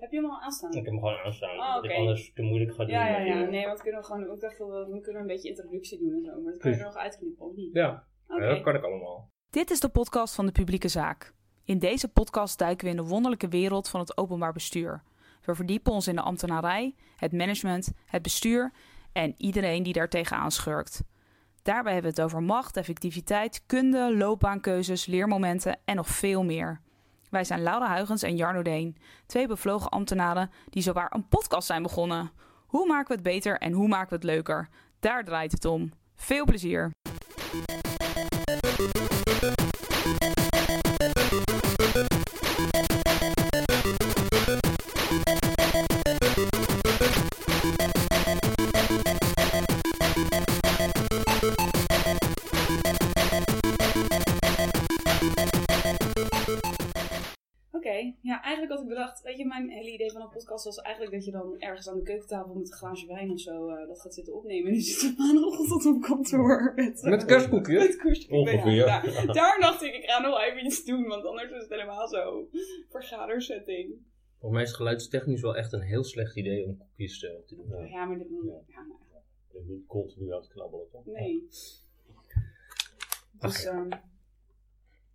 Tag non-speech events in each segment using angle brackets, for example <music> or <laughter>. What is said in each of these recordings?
Heb je hem al aanstaan? Ik heb hem gewoon aanstaan. Oh, Dat ik oké. anders te moeilijk ga doen. Ja, ja, ja. Nee, want we kunnen gewoon, ik dacht dat we, we kunnen een beetje introductie doen en zo. Maar dat kan je er nog uitknippen, of niet? Ja, Oké. ja, dat kan ik allemaal. Dit is de podcast van de publieke zaak. In deze podcast duiken we in de wonderlijke wereld van het openbaar bestuur. We verdiepen ons in de ambtenarij, het management, het bestuur en iedereen die daar tegenaan schurkt. Daarbij hebben we het over macht, effectiviteit, kunde, loopbaankeuzes, leermomenten en nog veel meer. Wij zijn Laura Huygens en Jarno Deen, twee bevlogen ambtenaren die zowaar een podcast zijn begonnen. Hoe maken we het beter en hoe maken we het leuker? Daar draait het om. Veel plezier! Eigenlijk had ik bedacht, weet je, mijn hele idee van een podcast was eigenlijk dat je dan ergens aan de keukentafel met een glaasje wijn of zo eh, dat gaat zitten opnemen. En nu zit ik maandagochtend op kantoor met, Met kerstboekje? met kerstboekje. Ongeveer. Ja, daar, daar dacht ik, ik ga nog even iets doen, want anders is het helemaal zo vergadersetting. Volgens mij is geluidstechnisch wel echt een heel slecht idee om koekjes eh, te doen. Ja. Ja, maar dit, ja, nou, En niet continu aan het knabbelen, toch? nee. Ach, Dus, ehm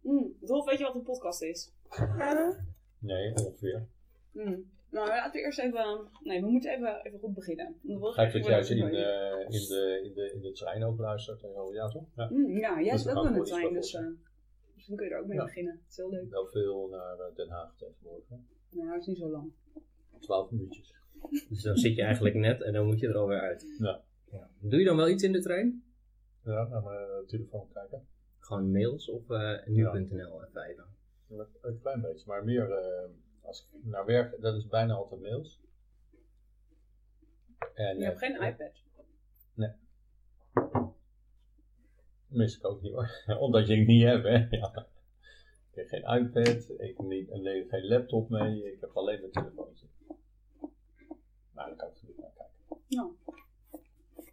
mm, Dolf, weet je wat een podcast is? Nee, ongeveer. Hmm. Nou, laten we eerst even. Nee, we moeten even, even goed beginnen. Want we- Gek dat jij ze in, we- eh, in, de, in, de, in de trein ook luistert. En zo, ja, toch? Ja. Hmm, ja, jij zit ook in de trein, dus eh, misschien kun je er ook mee Ja. beginnen. Het is heel leuk. Wel veel naar eh, Den Haag tegenwoordig. hè. Nou, het is niet zo lang. Twaalf minuutjes. Dus dan zit je eigenlijk net en dan moet je er alweer uit. Ja. Ja. Doe je dan wel iets in de trein? Ja, naar mijn telefoon kijken. Gewoon mails of eh nu.nl even Een klein beetje, maar meer eh, als ik naar werk, dat is bijna altijd mails. En, Je hebt eh, geen iPad. Mis ik ook niet hoor. <laughs> Omdat je het niet hebt, hè. <laughs> Ja. Ik heb geen iPad, ik heb niet, nee, geen laptop mee, ik heb alleen mijn telefoontje. Maar dan kan ik er niet naar kijken. Ja.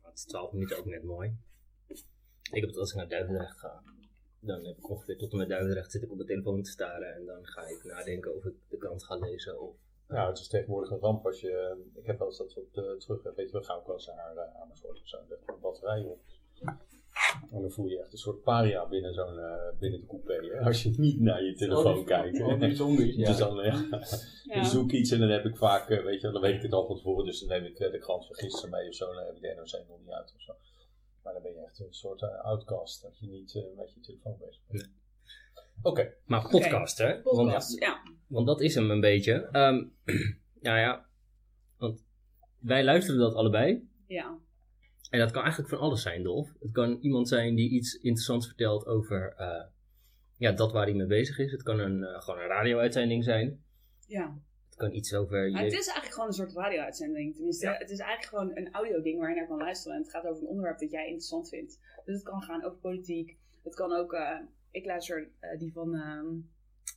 Het is 12 minuten ook net mooi. Ik heb het als ik naar Duivendrecht ga. Dan heb ik ongeveer tot en met Duivendrecht zit ik op mijn telefoon te staren. En dan ga ik nadenken of ik de krant ga lezen. Of, Nou, het is tegenwoordig een ramp als je. Ik heb wel eens dat op de terug. Weet je, we gaan ook wel eens naar uh, Amersfoort of zo. Een batterij op. En dan voel je echt een soort paria binnen, zo'n, eh, binnen de coupé. Hè? Als je niet naar je telefoon kijkt. hè. bijzonder. <laughs> Dus dan, eh, Ja. dan zoek ik iets en dan heb ik vaak, eh, weet je, dan weet ik het al van tevoren. Dus dan neem ik eh, de krant van gisteren mee of zo. Dan heb ik de NRC nog niet uit of zo. Maar dan ben je echt een soort eh, outcast. Dat je niet eh, met je telefoon bezig bent. Oké. Maar podcast, hè? Podcast, Want, ja. want dat is hem een beetje. Ehm <clears throat> nou ja, want wij luisteren dat allebei. Ja. En dat kan eigenlijk van alles zijn, Dolf. Het kan iemand zijn die iets interessants vertelt over eh, ja, dat waar hij mee bezig is. Het kan een, eh, gewoon een radio-uitzending zijn. Ja. Het kan iets over... Je- het is eigenlijk gewoon een soort radio-uitzending. Tenminste, Ja. het is eigenlijk gewoon een audio-ding waar je naar kan luisteren. En het gaat over een onderwerp dat jij interessant vindt. Dus het kan gaan over politiek. Het kan ook... eh, ik luister eh, die van... ehm,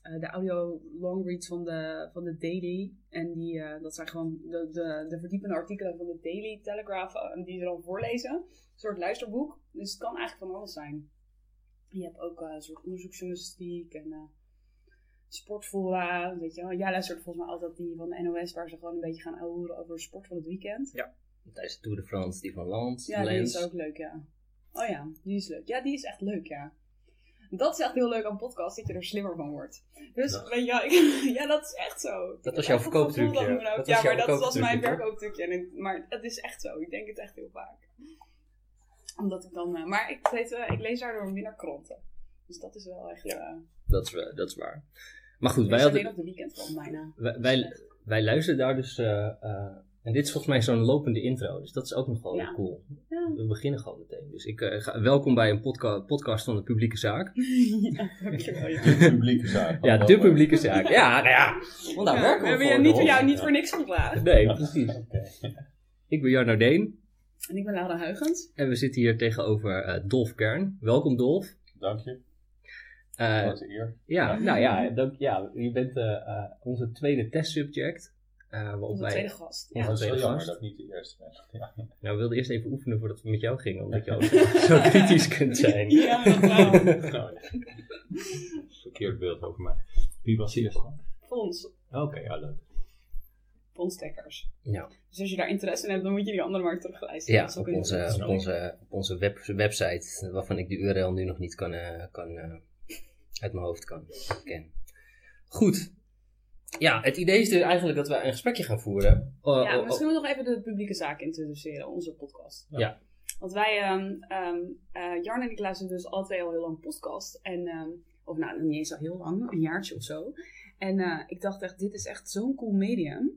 eh, de audio longreads van de, van de Daily. En die, dat zijn gewoon de, de, de verdiepende artikelen van de Daily Telegraph. die ze dan voorlezen. Een soort luisterboek. Dus het kan eigenlijk van alles zijn. Je hebt ook een soort onderzoeksjournalistiek en sportfora. Weet je wel. Jij luistert volgens mij altijd die van de NOS, waar ze gewoon een beetje gaan ouwen over de sport van het weekend. Tijdens de Tour de France, die van Land, Ja, die Lens. is ook leuk, ja. Oh ja, die is leuk. Ja, die is echt leuk, ja. Dat is echt heel leuk aan podcast, dat je er slimmer van wordt. Dus, Ja. weet je wel, ik- <laughs> ja, dat is echt zo. Dat was jouw verkooptrucje. Dat Dat was ja, jouw maar dat was mijn verkooptrucje, maar het is echt zo. Ik denk het echt heel vaak. Omdat ik dan... eh, maar ik, weet, ik lees daardoor minder kranten. Dus dat is wel echt... Ja. eh, Dat is, wel- dat is waar. Maar goed, wij, lees alleen hadden, op de weekend van bijna. wij, wij, wij luisteren daar dus... eh, eh, en dit is volgens mij zo'n lopende intro. Dus dat is ook nog wel Ja. cool. Ja. We beginnen gewoon meteen. Dus ik, ga, welkom bij een podca podcast van de publieke zaak. <laughs> ja, dankjewel. Ja. De publieke zaak. Ja, de publieke zaak. Ja, nou ja. Want daar Ja, werken we we hebben voor, je niet, Dolf. jou niet voor niks gevraagd. Nee, precies. <laughs> Oké. Ik ben Jarno Deen. En ik ben Laura Huygens. En we zitten hier tegenover eh, Dolf Kern. Welkom Dolf. Dank je. Eh, eer. ja, nou ja, dank, ja, je bent eh, eh, onze tweede testsubject. eh waarop Onze wij, tweede gast. Ja. Is wel tweede jammer gast. dat ik niet de eerste ben. <laughs> Ja. Nou, we wilden eerst even oefenen voordat we met jou gingen, omdat je ook <laughs> zo kritisch kunt zijn. Ja, dat. <laughs> Nou, ja. Verkeerd beeld over mij. Wie was eerst dan? Fons. Oké, ja, leuk. ontstekkers. Ja. Dus als je daar interesse in hebt, dan moet je die andere maar terugluisteren. Ja, is op onze, op onze, op onze web, website, waarvan ik de URL nu nog niet kan, kan eh, uit mijn hoofd kan kennen. Goed. Ja, het idee is dus eigenlijk dat we een gesprekje gaan voeren. Oh, Ja, oh, misschien moeten we nog even de publieke zaak introduceren, onze podcast. Ja. Ja. Want wij, ehm ehm eh, Jarn en ik luisteren dus alle twee al heel lang podcast. En, ehm, of nou, niet eens al heel lang, een jaartje of zo. En eh, ik dacht echt, dit is echt zo'n cool medium.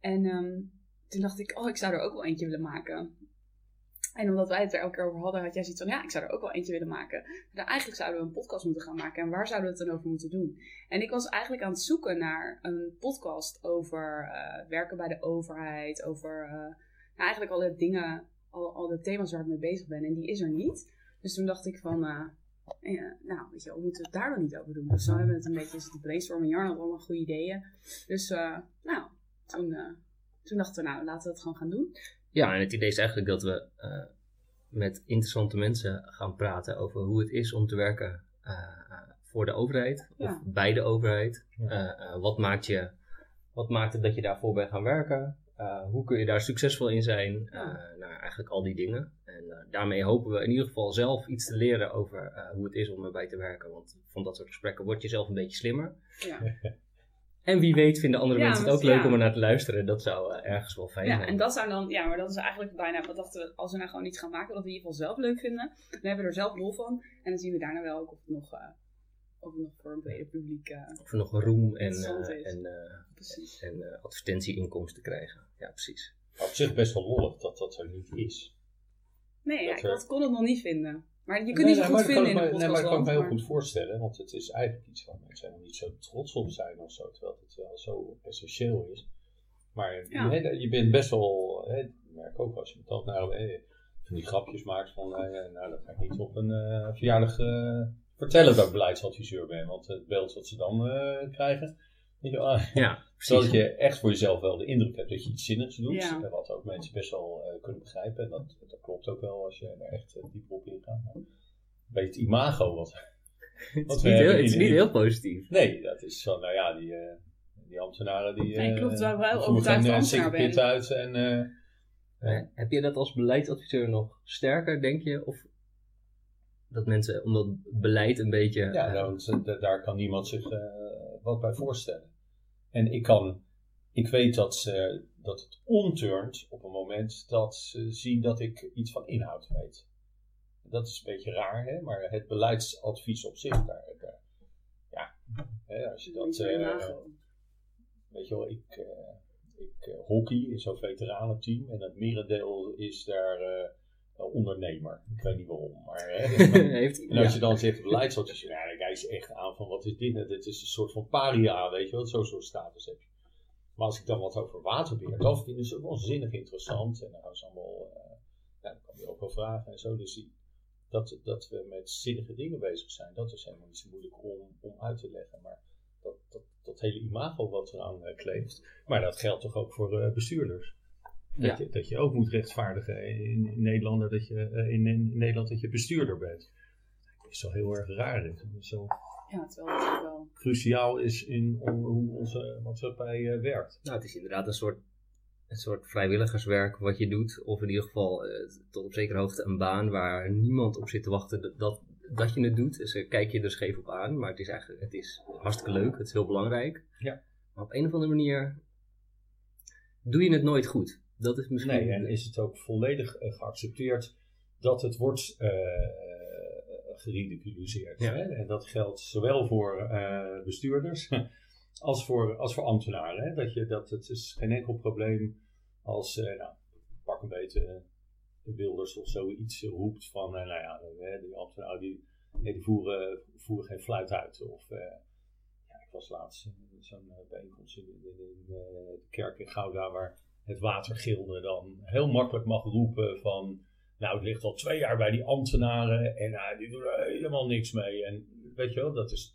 En ehm, toen dacht ik, oh, ik zou er ook wel eentje willen maken. En omdat wij het er elke keer over hadden, had jij zoiets van, ja, ik zou er ook wel eentje willen maken. Nou, eigenlijk zouden we een podcast moeten gaan maken. En waar zouden we het dan over moeten doen? En ik was eigenlijk aan het zoeken naar een podcast over eh, werken bij de overheid. Over eh, nou, eigenlijk alle dingen, al, al de thema's waar ik mee bezig ben. En die is er niet. Dus toen dacht ik van, eh, nou, weet je, we moeten het daar dan niet over doen. Dus zo hebben we het een beetje zitten brainstormen. Jarno had allemaal goede ideeën. Dus, nou, toen, toen dachten we, nou, laten we het gewoon gaan doen. Ja, en het idee is eigenlijk dat we eh, met interessante mensen gaan praten over hoe het is om te werken eh, voor de overheid Ja. of bij de overheid. Ja. Eh, wat, maakt je, wat maakt het dat je daarvoor bent gaan werken? Hoe kun je daar succesvol in zijn? Ja. Nou, eigenlijk al die dingen. En daarmee hopen we in ieder geval zelf iets te leren over hoe het is om erbij te werken. Want van dat soort gesprekken word je zelf een beetje slimmer. Ja. <laughs> En wie weet vinden andere Ja, mensen het ook leuk ja. om er naar te luisteren. Dat zou eh, ergens wel fijn Ja, zijn. en dat zou dan, ja, maar dat is eigenlijk bijna, wat dachten we, als we nou gewoon iets gaan maken dat we in ieder geval zelf leuk vinden, dan hebben we er zelf lol van. En dan zien we daarna wel ook of het nog, eh, of het nog voor een breder publiek, eh, Of er nog roem en, eh, en, eh, precies. en eh, advertentieinkomsten krijgen. Ja, precies. Op zich best wel lollig dat dat er niet is. Nee, Dat ik er- had- kon het nog niet vinden. Maar je kunt Nee, niet zo nee, goed vinden in de ik me- Nee, maar dat kan ik me heel maar- goed voorstellen, want het is eigenlijk iets waar mensen helemaal niet zo trots op zijn of zo, terwijl het wel zo essentieel is. Maar Ja. hè, je bent best wel, hè, ik merk ook als je met dat nou, van die grapjes maakt van, eh, nou dat ga ik niet op een eh, verjaardag vertellen dat ik beleidsadviseur ben, want het beeld wat ze dan krijgen, weet je, wel, Ja, zodat je echt voor jezelf wel de indruk hebt dat je iets zinnigs doet. Ja. eh, Wat ook mensen best wel eh, kunnen begrijpen. En dat, dat klopt ook wel als je er echt uh, dieper op ingaat. Maar Een beetje het imago wat. Het wat is niet, heel, het is niet heel positief. Nee, dat is zo, nou ja, die, eh, die ambtenaren die. Nee, eh, klopt, waar overtuigd eh, ambtenaar uit en. eh, Eh, heb je dat als beleidsadviseur nog sterker, denk je? Of dat mensen, omdat beleid een beetje... ja, eh, nou, daar kan niemand zich eh, wat bij voorstellen. En ik kan. Ik weet dat, ze, dat het omturnt op een moment dat ze zien dat ik iets van inhoud weet. Dat is een beetje raar, hè? maar het beleidsadvies op zich, daar, daar- ja, hè, als je dat, eh, weet je wel, ik, eh, ik eh, hockey in zo'n veteranenteam en het merendeel is daar ondernemer. Ik weet niet waarom, maar hè, <laughs> heeft, en als ja. je dan zegt beleidsadviseur, ja, dan kijk je echt aan van wat is dit? nou? Dit is een soort van paria, weet je wel, zo'n soort status heb je. Maar als ik dan wat over waterbeheer, dan vinden ze het wel zinnig interessant. En dan gaan ze allemaal, eh, ja, dan kan je ook wel vragen en zo. Dus die, dat, dat we met zinnige dingen bezig zijn, dat is helemaal niet zo moeilijk om, om uit te leggen. Maar dat, dat, dat hele imago wat eraan eh, kleeft. Maar dat geldt toch ook voor eh, bestuurders. Dat, Ja. je, dat je ook moet rechtvaardigen in, in, Nederland, dat je, eh, in, in Nederland dat je bestuurder bent. Dat is wel heel erg raar. is zo Ja, terwijl het ook wel... cruciaal is in on- hoe onze maatschappij eh, werkt. Nou, het is inderdaad een soort, een soort vrijwilligerswerk wat je doet. Of in ieder geval eh, tot op zekere hoogte een baan waar niemand op zit te wachten dat, dat, dat je het doet. Dus kijk je er scheef op aan. Maar het is eigenlijk het is hartstikke leuk. Het is heel belangrijk. Ja. Maar op een of andere manier doe je het nooit goed. Dat is misschien... Nee, en is het ook volledig eh, geaccepteerd dat het wordt eh, geridiculiseerd. Ja. Hè? En dat geldt zowel voor eh, bestuurders <laughs> als voor, als voor ambtenaren. Hè? Dat, je, dat het is geen enkel probleem als, eh, nou, pak een beetje eh, de Wilders of zoiets roept van, eh, nou ja, eh, die ambtenaren die, die voeren, voeren geen fluit uit. Of, eh, ja, ik was laatst in zo'n eh, bijeenkomst in, in, in, eh, de kerk in Gouda waar het watergilde dan heel makkelijk mag roepen van, nou het ligt al twee jaar bij die ambtenaren en eh, die doen er helemaal niks mee. En weet je wel, dat is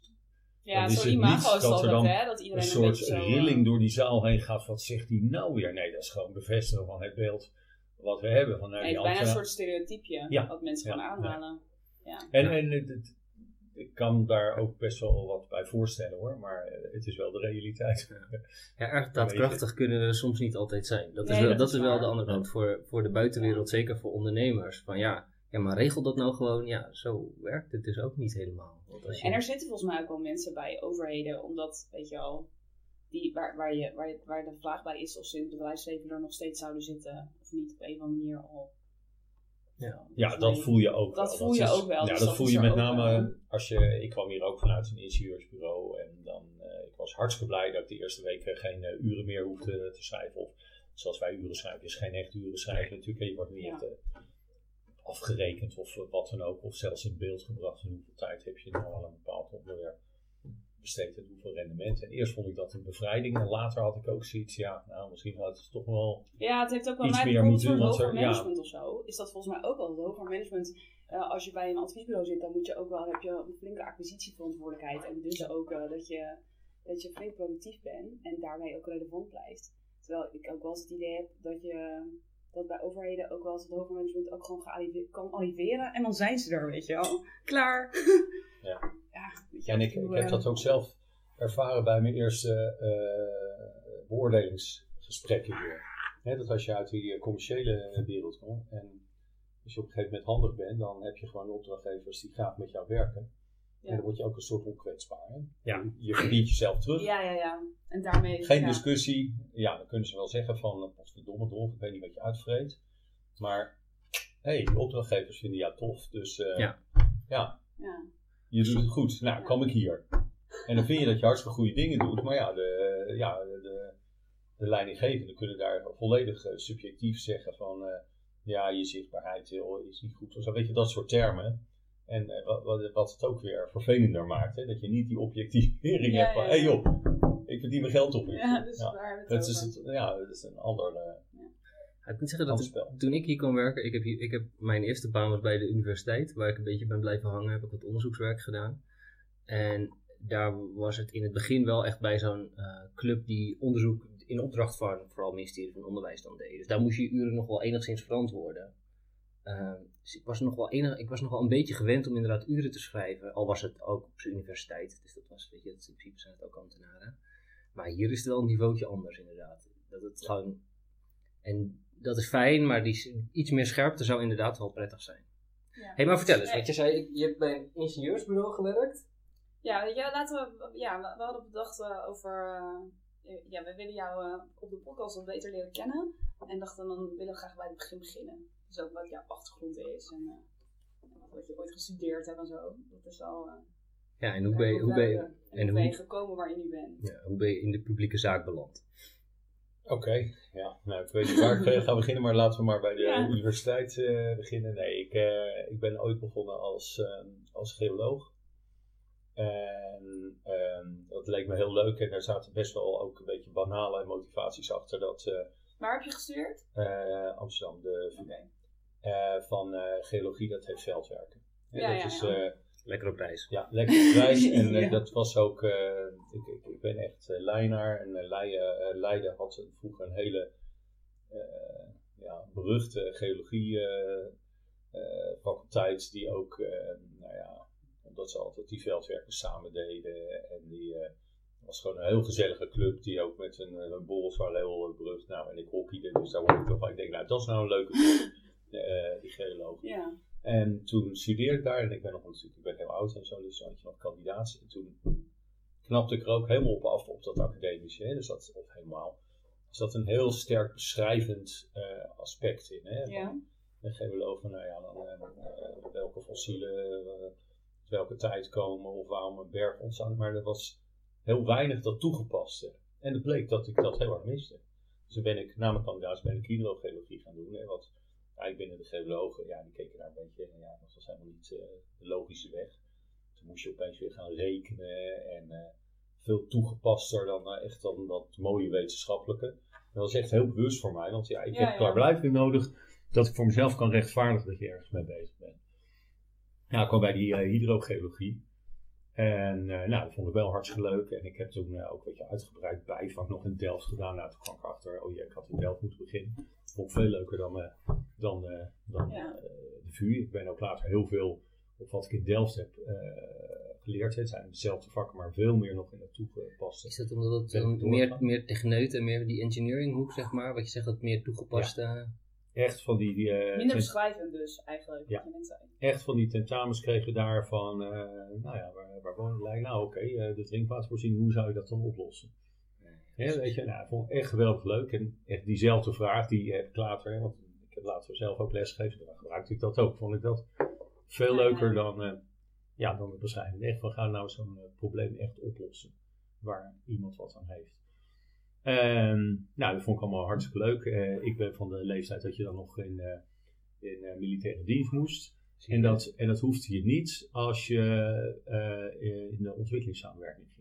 Ja, Dan is zo'n het imago niet is dat er hè? Dat een iedereen een, soort zo... eh, rilling door die zaal heen gaat. Wat zegt hij nou weer? Nee, dat is gewoon bevestigen van het beeld wat we hebben. Van, nou, die is bijna een soort stereotypje Ja. wat mensen Ja, gewoon aanhalen. Ja. En, en het- ik kan daar ook best wel wat bij voorstellen hoor, maar het is wel de realiteit. Ja, erg <laughs> daadkrachtig kunnen we soms niet altijd zijn. Dat is wel, dat dat is wel de andere kant voor, voor de buitenwereld, zeker voor ondernemers. Van ja, ja, maar regel dat nou gewoon. Ja, zo werkt het dus ook niet helemaal. Want als je, En er zitten volgens mij ook wel mensen bij overheden, omdat, weet je wel, die, waar, waar, je, waar, waar de vraag bij is of ze in het bedrijfsleven er nog steeds zouden zitten, of niet op een of andere manier al. Ja. Ja, dat voel je ook dat wel. voel je is- ook wel, Ja, dus dat dat voel je met name wel. als je... Ik kwam hier ook vanuit een ingenieursbureau en dan... eh, ik was hartstikke blij dat ik de eerste weken geen eh, uren meer hoefde te schrijven. Of zoals wij uren schrijven, is geen echt uren schrijven natuurlijk. Je wordt niet Ja. echt eh, afgerekend of eh, wat dan ook. Of zelfs in beeld gebracht. En hoeveel tijd heb je nou aan een bepaald onderwerp besteed en hoeveel rendement. En eerst vond ik dat een bevrijding. En later had ik ook zoiets, ja, nou misschien had het toch wel... Ja, het heeft ook wel Iets meer moeten doen, het want ja. management of zo. Is dat volgens mij ook wel het hoger management. eh, als je bij een adviesbureau zit, dan moet je ook wel, heb je een flinke acquisitieverantwoordelijkheid. En dus ook eh, dat, je, dat je flink productief bent en daarmee ook relevant blijft. Terwijl ik ook wel eens het idee heb dat je dat bij overheden ook wel eens het hoger management ook gewoon kan arriveren. En dan zijn ze er, weet je wel. Klaar. Ja. <laughs> ja En ik, ik heb dat ook zelf ervaren bij mijn eerste eh, beoordelingsgesprekken hier. Hè, dat als je uit die eh, commerciële wereld komt en als je op een gegeven moment handig bent, dan heb je gewoon opdrachtgevers die graag met jou werken. Ja. En dan word je ook een soort onkwetsbaar. Hè? Ja. Je verdient jezelf terug. Ja, ja, ja. En daarmee... Geen ja. discussie. Ja, dan kunnen ze wel zeggen van, eh, potverdomme dolf, ik weet niet wat je uitvreet. Maar, hé, hey, de opdrachtgevers vinden jou tof. Dus eh, Ja. ja, Ja. Je doet het goed. Nou, kom ik hier. En dan vind je dat je hartstikke goede dingen doet. Maar ja, de, ja, de, de, de leidinggevenden kunnen daar volledig eh, subjectief zeggen van... eh, ja, je zichtbaarheid joh, is niet goed. Of zo, weet je, dat soort termen. En eh, wat, wat, wat het ook weer vervelender maakt. Hè? Dat je niet die objectivering Ja, hebt van... ja, hé ja. hey, joh, ik verdien mijn geld op je. Ja, dus Ja. waar Dat is, het, ja, dat is een ander, eh, ik moet zeggen dat spel. toen ik hier kwam werken, ik heb, hier, ik heb mijn eerste baan was bij de universiteit, waar ik een beetje ben blijven hangen, heb ik wat onderzoekswerk gedaan. En daar was het in het begin wel echt bij zo'n eh, club die onderzoek in opdracht van vooral het ministerie van Onderwijs dan deed. Dus daar moest je je uren nog wel enigszins verantwoorden. Ehm, dus ik was, nog wel enig, ik was nog wel een beetje gewend om inderdaad uren te schrijven, al was het ook op zijn universiteit. Dus dat was, weet je, dat in principe zijn het ook ambtenaren. Maar hier is het wel een niveautje anders inderdaad. Dat het gewoon, en dat is fijn, maar die, iets meer scherpte zou inderdaad wel prettig zijn. Ja. hey, maar vertel eens, want je zei, je hebt bij een ingenieursbureau gewerkt. Ja, weet je, laten we, ja, we, hadden bedacht eh, over, eh, ja, we willen jou eh, op de podcast wat beter leren kennen. En dachten dan willen we graag bij het begin beginnen. Dus ook wat jouw achtergrond is en eh, wat- je ooit gestudeerd hebt en zo. Dat is al, eh, Ja, en hoe ben je, hoe ben je, en en hoe ben je hoe- gekomen waar je nu bent. ja, hoe ben je in de publieke zaak beland? Oké, ja. Nou, ik weet niet waar ik <laughs> eh, ga beginnen, maar laten we maar bij de Ja. universiteit eh, beginnen. Nee, ik, eh, ik ben ooit begonnen als, ehm, als geoloog. En ehm, dat leek me heel leuk en daar zaten best wel ook een beetje banale motivaties achter. Dat eh, Waar heb je gestudeerd? eh, Amsterdam, de VU, eh, van eh, geologie, dat heeft veldwerken. En Ja, dat ja, is, ja. eh, Lekker op reis. ja, lekker prijs. En <laughs> eh, Ja. dat was ook, eh, ik, ik, ik ben echt uh, Leinaar. En uh, Leiden, Leiden had vroeger een hele eh, ja, beruchte geologie faculteit. Die ook, eh, nou ja, omdat ze altijd die veldwerken samen deden. En die eh, was gewoon een heel gezellige club. Die ook met een, een borrels waren heel berucht. Nou, en ik hockeyde, dus daar word ik toch van. Ik denk, nou, dat is nou een leuke club. <laughs> eh, die geoloog. Ja. En toen studeerde ik daar en ik ben nog natuurlijk, ik ben heel oud en zo, dus had je nog kandidaats. En toen knapte ik er ook helemaal op af op dat academische, hè? dus dat, of helemaal. Er zat een heel sterk beschrijvend eh, aspect in. Hè? Ja. Van Een geoloog van, nou ja, dan, eh, eh, welke fossielen, eh, welke tijd komen of waarom een berg ontstaan. Maar er was heel weinig dat toegepaste. En het bleek dat ik dat heel erg miste. Dus toen ben ik, na mijn kandidaats, ben ik hydrogeologie gaan doen. Hè, wat eigenlijk binnen de geologen, ja, die keken daar een beetje, ja, dat was helemaal niet eh, de logische weg. Toen moest je opeens weer gaan rekenen en eh, veel toegepaster dan eh, echt dan dat mooie wetenschappelijke. Dat was echt heel bewust voor mij, want ja, ik Ja, heb ja. klaarblijvelijk nodig dat ik voor mezelf kan rechtvaardigen dat je ergens mee bezig bent. Ja, ik kwam bij die hydrogeologie. En nou, dat vond ik wel hartstikke leuk. En ik heb toen ook een beetje uitgebreid bijvak nog in Delft gedaan. Nou, toen kwam ik achter, oh ja, ik had in Delft moeten beginnen. Dat vond ik veel leuker dan, eh, dan, eh, dan Ja. eh, de VU. Ik ben ook later heel veel op wat ik in Delft heb eh, geleerd. Het zijn dezelfde vakken, maar veel meer nog in het toegepaste. Is dat omdat het dan meer, meer techneuten, meer die engineering hoek, zeg maar, wat je zegt, dat meer toegepaste... Echt van die, die, eh, Minder tent- beschrijvend dus, eigenlijk, Ja. echt van die tentamens kregen daar van, eh, nou ja, waar, waar wonen wij? Nou oké, de drinkwatervoorziening, hoe zou je dat dan oplossen? Hè, weet je, nou, ik vond het echt geweldig leuk. En echt diezelfde vraag, die heb ik later, hè, want ik heb later zelf ook lesgegeven, dan gebruikte ik dat ook. Vond ik dat veel leuker dan, eh, ja, dan het beschrijven. Echt van, ga nou zo'n eh, probleem echt oplossen, waar iemand wat aan heeft. En, nou, dat vond ik allemaal hartstikke leuk. Eh, ik ben van de leeftijd dat je dan nog in, eh, in eh, militaire dienst moest. En dat, en dat hoefde je niet als je eh, in de ontwikkelingssamenwerking ging.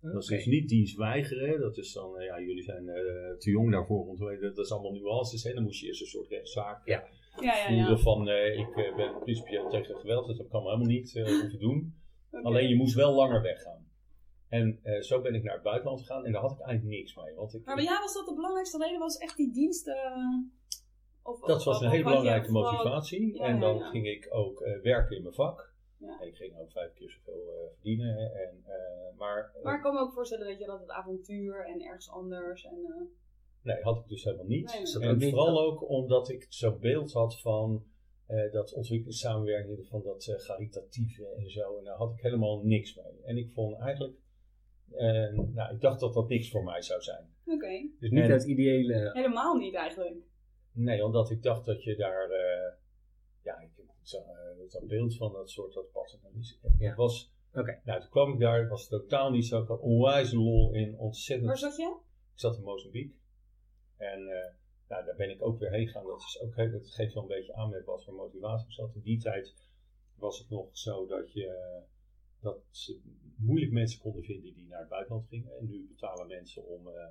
Dat is dus niet dienst weigeren. Dat is dan, eh, ja, jullie zijn eh, te jong daarvoor. Want we- dat is allemaal nuances. Hè. Dan moest je eerst een soort rechtszaak Ja. Ja, ja, voeren ja. van ik eh, ben principieel tegen geweld. Dat kan helemaal niet eh, hoeven doen. Alleen je moest wel langer weggaan. En eh, zo ben ik naar het buitenland gegaan en daar had ik eigenlijk niks mee. Want ik, Maar bij jou was dat de belangrijkste reden, was echt die diensten... Of, Dat of- was een hele belangrijke motivatie. En dan ging ik ook eh, werken in mijn vak. Ja. Ik ging ook vijf keer zoveel eh, verdienen. hè. En, eh, maar eh, Maar ik kan me ook voorstellen, weet je, dat het avontuur en ergens anders en... eh, nee, had ik dus helemaal niet. Nee, nee. Is dat En ook niet- vooral ook omdat ik zo'n beeld had van eh, dat ontwikkelingssamenwerking, van dat eh, caritatieve en zo. En daar had ik helemaal niks mee. En ik vond eigenlijk, eh, nou, ik dacht dat dat niks voor mij zou zijn. Oké, Dus niet En- het ideële... helemaal niet eigenlijk. Nee, omdat ik dacht dat je daar, eh, ja, ik zo'n beeld van dat soort dat paternalisme. Ja. Het was, Oké. nou, toen kwam ik daar, het was totaal niet zo, ik had onwijs lol in, ontzettend. Waar zat je? Ik zat in Mozambique. En eh, nou, daar ben ik ook weer heen gegaan. Dat, is ook, dat geeft wel een beetje aan met wat voor motivatie ik zat. In die tijd was het nog zo dat je eh, dat ze moeilijk mensen konden vinden die naar het buitenland gingen. En nu betalen mensen om eh,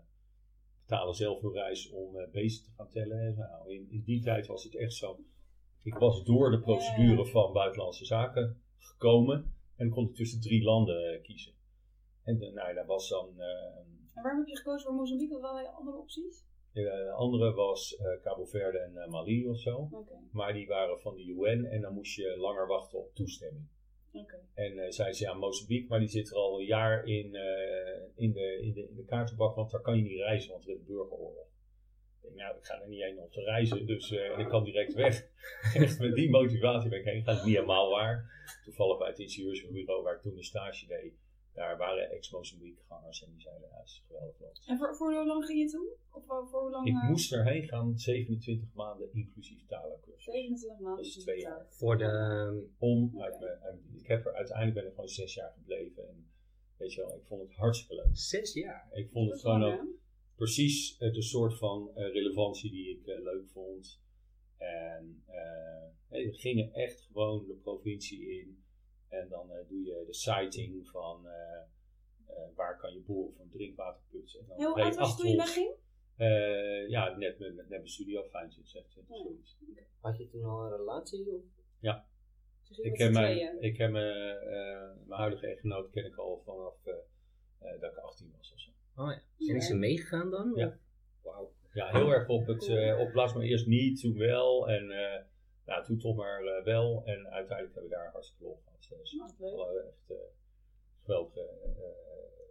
betalen zelf hun reis om eh beesten te gaan tellen. En Nou, in, in die tijd was het echt zo. Ik was door de procedure van buitenlandse zaken gekomen en kon ik tussen drie landen eh, kiezen. En eh, nou, was dan. eh, En waarom heb je gekozen voor Mozambique? Wat waren andere opties? De andere was eh Cabo Verde en Mali of zo. Maar die waren van de UN en dan moest je langer wachten op toestemming. En eh zeiden ze ja, Mozambique, maar die zit er al een jaar in, in, de, in, de, in de kaartenbak, want daar kan je niet reizen, want er is een burgeroorlog. Ik denk, nou, ik ga er niet heen om te reizen, dus eh, en ik kan direct weg. <laughs> Echt met die motivatie ben ik heen gegaan. Niet helemaal waar. Toevallig bij het ingenieursbureau waar ik toen een stage deed, daar waren ex-Mozambique-gangers en die zeiden, ja, het is geweldig land. En voor, voor hoe lang ging je toen? Of voor voor hoe lang? Ik eh, moest erheen gaan, 27 maanden inclusief talencursus. 27 maanden. Is twee jaar. Voor de... ehm, Om Oké. uit mijn, uit- ik heb er uiteindelijk ben ik gewoon zes jaar gebleven. En weet je wel, ik vond het hartstikke leuk. Zes jaar. Ik vond het is gewoon ook hè? Precies de soort van eh, relevantie die ik eh, leuk vond. En eh, we gingen echt gewoon de provincie in. En dan eh, doe je de sighting van eh, eh, waar kan je boren voor een drinkwaterput. En dan Heel oud was je toen je wegging? Eh, ja, net met, net mijn studie af, 25, 26, Ja. zoiets. Had je toen al een relatie? Of? Gingen Ik ken, z'n mijn, ik ken mijn, eh, mijn huidige echtgenoot ken ik al vanaf eh, eh, dat ik 18 was of zo. Oh ja. En is ze meegegaan dan? Ja. Wauw. Ja, heel erg op het eh op plaats maar eerst niet, toen wel en eh, nou, toen toch maar eh, wel. En uiteindelijk hebben we daar hartstikke lol gehad. Dus Nou, echt eh geweldige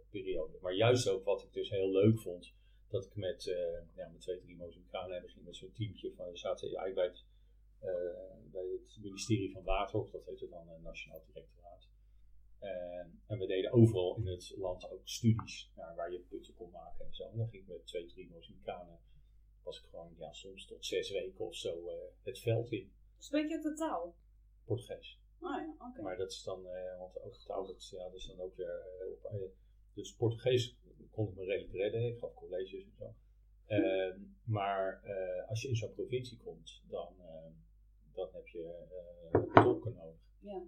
periode. Maar juist ook wat ik dus heel leuk vond, dat ik met, eh, ja, met twee, drie Mozambicanen hebben ging met zo'n teamtje van, we zaten eigenlijk bij het, eh, bij het ministerie van Water, of dat heette dan eh, Nationaal Directoraat. En, en we deden overal in het land ook studies waar je putten kon maken en zo. En dan ging ik met twee, drie Mozambicanen, was ik gewoon ja, soms tot zes weken of zo eh, het veld in, Spreek je de taal? Portugees. Ah ja, oké. Maar dat is dan, eh, want ook dat, ja, dat is dan ook weer eh, op, dus Portugees kon ik me redelijk redden, ik gaf colleges en zo. Eh, maar als je in zo'n provincie komt, dan, dan heb je tolken nodig. Ja.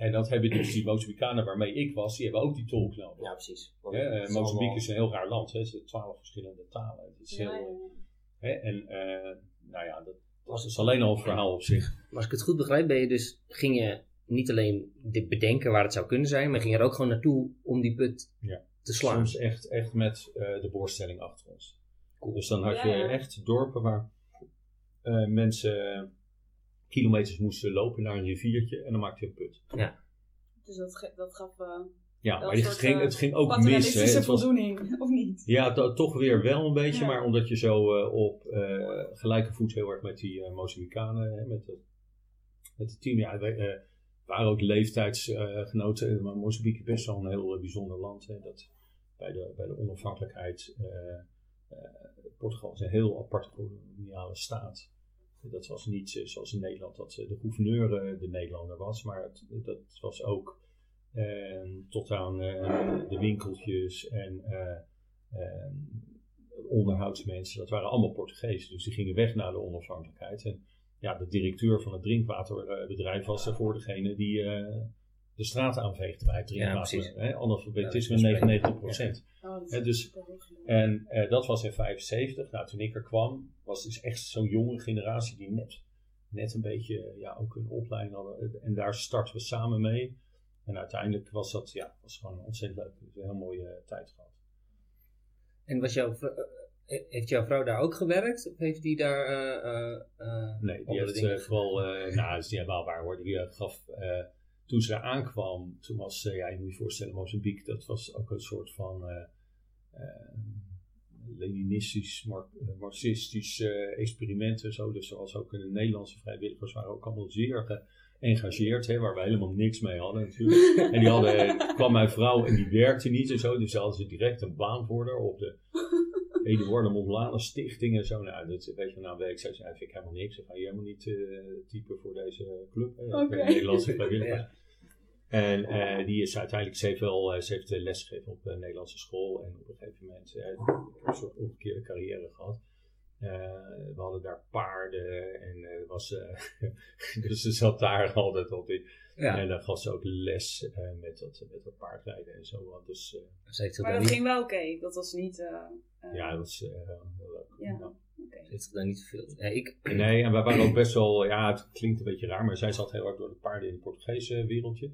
En dat hebben dus die Mozambicanen waarmee ik was, die hebben ook die tolk nodig. Ja, precies. Want Hè, het eh, is Mozambique is een heel raar land, hè. het zijn twaalf verschillende talen. Het is Ja, heel, ja, ja. hè, en eh, nou ja, dat, Was dat is alleen al een verhaal op zich. Maar als ik het goed begrijp, ben je dus, ging je niet alleen dit bedenken waar het zou kunnen zijn, maar ging er ook gewoon naartoe om die put Ja. te slaan. Soms echt, echt met eh, de borststelling achter ons. Cool. Dus dan had Ja, je ja. echt dorpen waar eh, mensen kilometers moesten lopen naar een riviertje en dan maakte je een put. Het Dus dat, ge- dat gaf eh, Ja, maar het ging, eh, het ging ook mis. Hè. Het was, voldoening, <laughs> of niet? ja, to- toch weer wel een beetje, Ja. maar omdat je zo eh, op eh, gelijke voet heel erg met die eh Mozambicanen, hè, met, het, met het team, ja, wij, eh, waren ook leeftijdsgenoten. maar Mozambique is best wel een heel bijzonder land. Hè, dat bij, de, bij de onafhankelijkheid, eh, eh, Portugal is een heel aparte koloniale staat. Dat was niet zoals in Nederland, dat eh, de gouverneur eh, de Nederlander was, maar dat was ook eh, tot aan de winkeltjes en onderhoudsmensen, dat waren allemaal Portugezen. Dus die gingen weg naar de onafhankelijkheid. En ja, de directeur van het drinkwaterbedrijf was daarvoor degene die de straat aanveegde bij het drinkwater. hè, analfabetisme Ja, dat is 99 Oh, dat is Ja, dus- en eh, dat was in 75. Nou, toen ik er kwam, was dus echt zo'n jonge generatie die net, net een beetje ja, ook een opleiding hadden. En daar startten we samen mee. En uiteindelijk was dat ja, was gewoon een ontzettend leuk. Dus een heel mooie eh, tijd gehad. En was jouw, eh, heeft jouw vrouw daar ook gewerkt? Of heeft die daar... eh, eh, eh, Nee, die heeft eh, vooral, eh, nou, dat is niet helemaal waar hoor. Die gaf, eh, toen ze aankwam, toen was, eh, ja, je moet je voorstellen, Mozambique, dat was ook een soort van eh, eh, Leninistisch, mar marxistisch eh, experiment en zo. Dus was ook de Nederlandse vrijwilligers waren ook allemaal zeer geëngageerd, hè, waar we helemaal niks mee hadden natuurlijk. en die hadden, kwam mijn vrouw en die werkte niet en zo, dus daar hadden ze direct een baan voor haar op de Eduardo Mondlane Stichting en zo. Nou, dat weet je, na een week zei ze, vind ik helemaal niks. Ik ga je helemaal niet eh, typen voor deze club. Hè, Oké. de Nederlandse vrijwilligers. <laughs> Ja. En eh, die is uiteindelijk, ze heeft wel, eh, ze heeft eh, lesgegeven op de Nederlandse school. En op een gegeven moment eh, een soort omgekeerde carrière gehad. Eh, we hadden daar paarden en eh, was, eh, <laughs> dus ze zat daar altijd op in. Ja. En dan gaf ze ook les eh, met, dat, met dat paardrijden en zo. Want Dus eh, Maar daar dat niet, ging wel oké. Dat was niet... eh, eh, ja, dat was eh, heel leuk. Ja. Heeft zich daar niet veel... Ja, ik, Nee, en wij waren ook best wel, ja, het klinkt een beetje raar, maar zij zat heel erg door de paarden in het Portugese wereldje.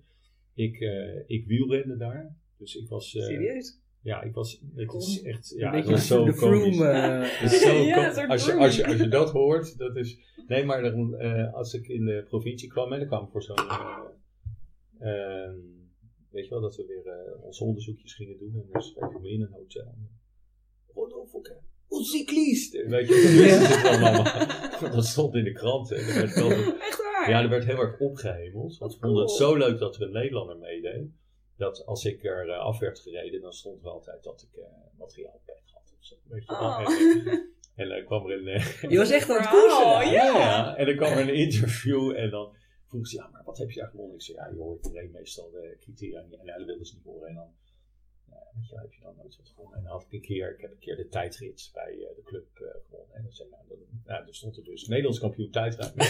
Ik, eh ik wielrende daar, dus ik was, eh, Serieus? Ja, ik was, het is echt, ja, het was zo komisch. Eh, <laughs> als, je, als, je, als je dat hoort, dat is, nee, maar dan, eh, als ik in de provincie kwam, en dan kwam ik voor zo'n, eh, ehm, weet je wel, dat we weer eh, onze onderzoekjes gingen doen, en dus ik me in een hotel. Rodolfo, een cyclist! Weet je, dat, <laughs> allemaal, <laughs> dat stond in de krant. En werd wel, Echt waar? ja, er werd heel erg opgehemeld. Want we vonden het zo leuk dat er een Nederlander meedeed. Dat als ik er eh, af werd gereden, dan stond er altijd dat ik eh materiaalpech had. Of zo, weet je wel. Oh. <laughs> En, en dan kwam er een... eh, Je was echt aan het koersen. ja. ja, en dan kwam er een interview en dan vroeg ze, ja, maar wat heb je eigenlijk gewonnen? Ik zei, ja joh, ik reed meestal de criteria niet. En dat wilden ze niet horen. En dan, weet je, wel, heb je dan nooit wat gewonnen. En dan had ik een keer, ik heb een keer de tijdrit bij eh, de club eh, gewonnen. En dan zei ik, nou, dat, nou, er stond er dus Nederlands kampioen tijdrit. <laughs>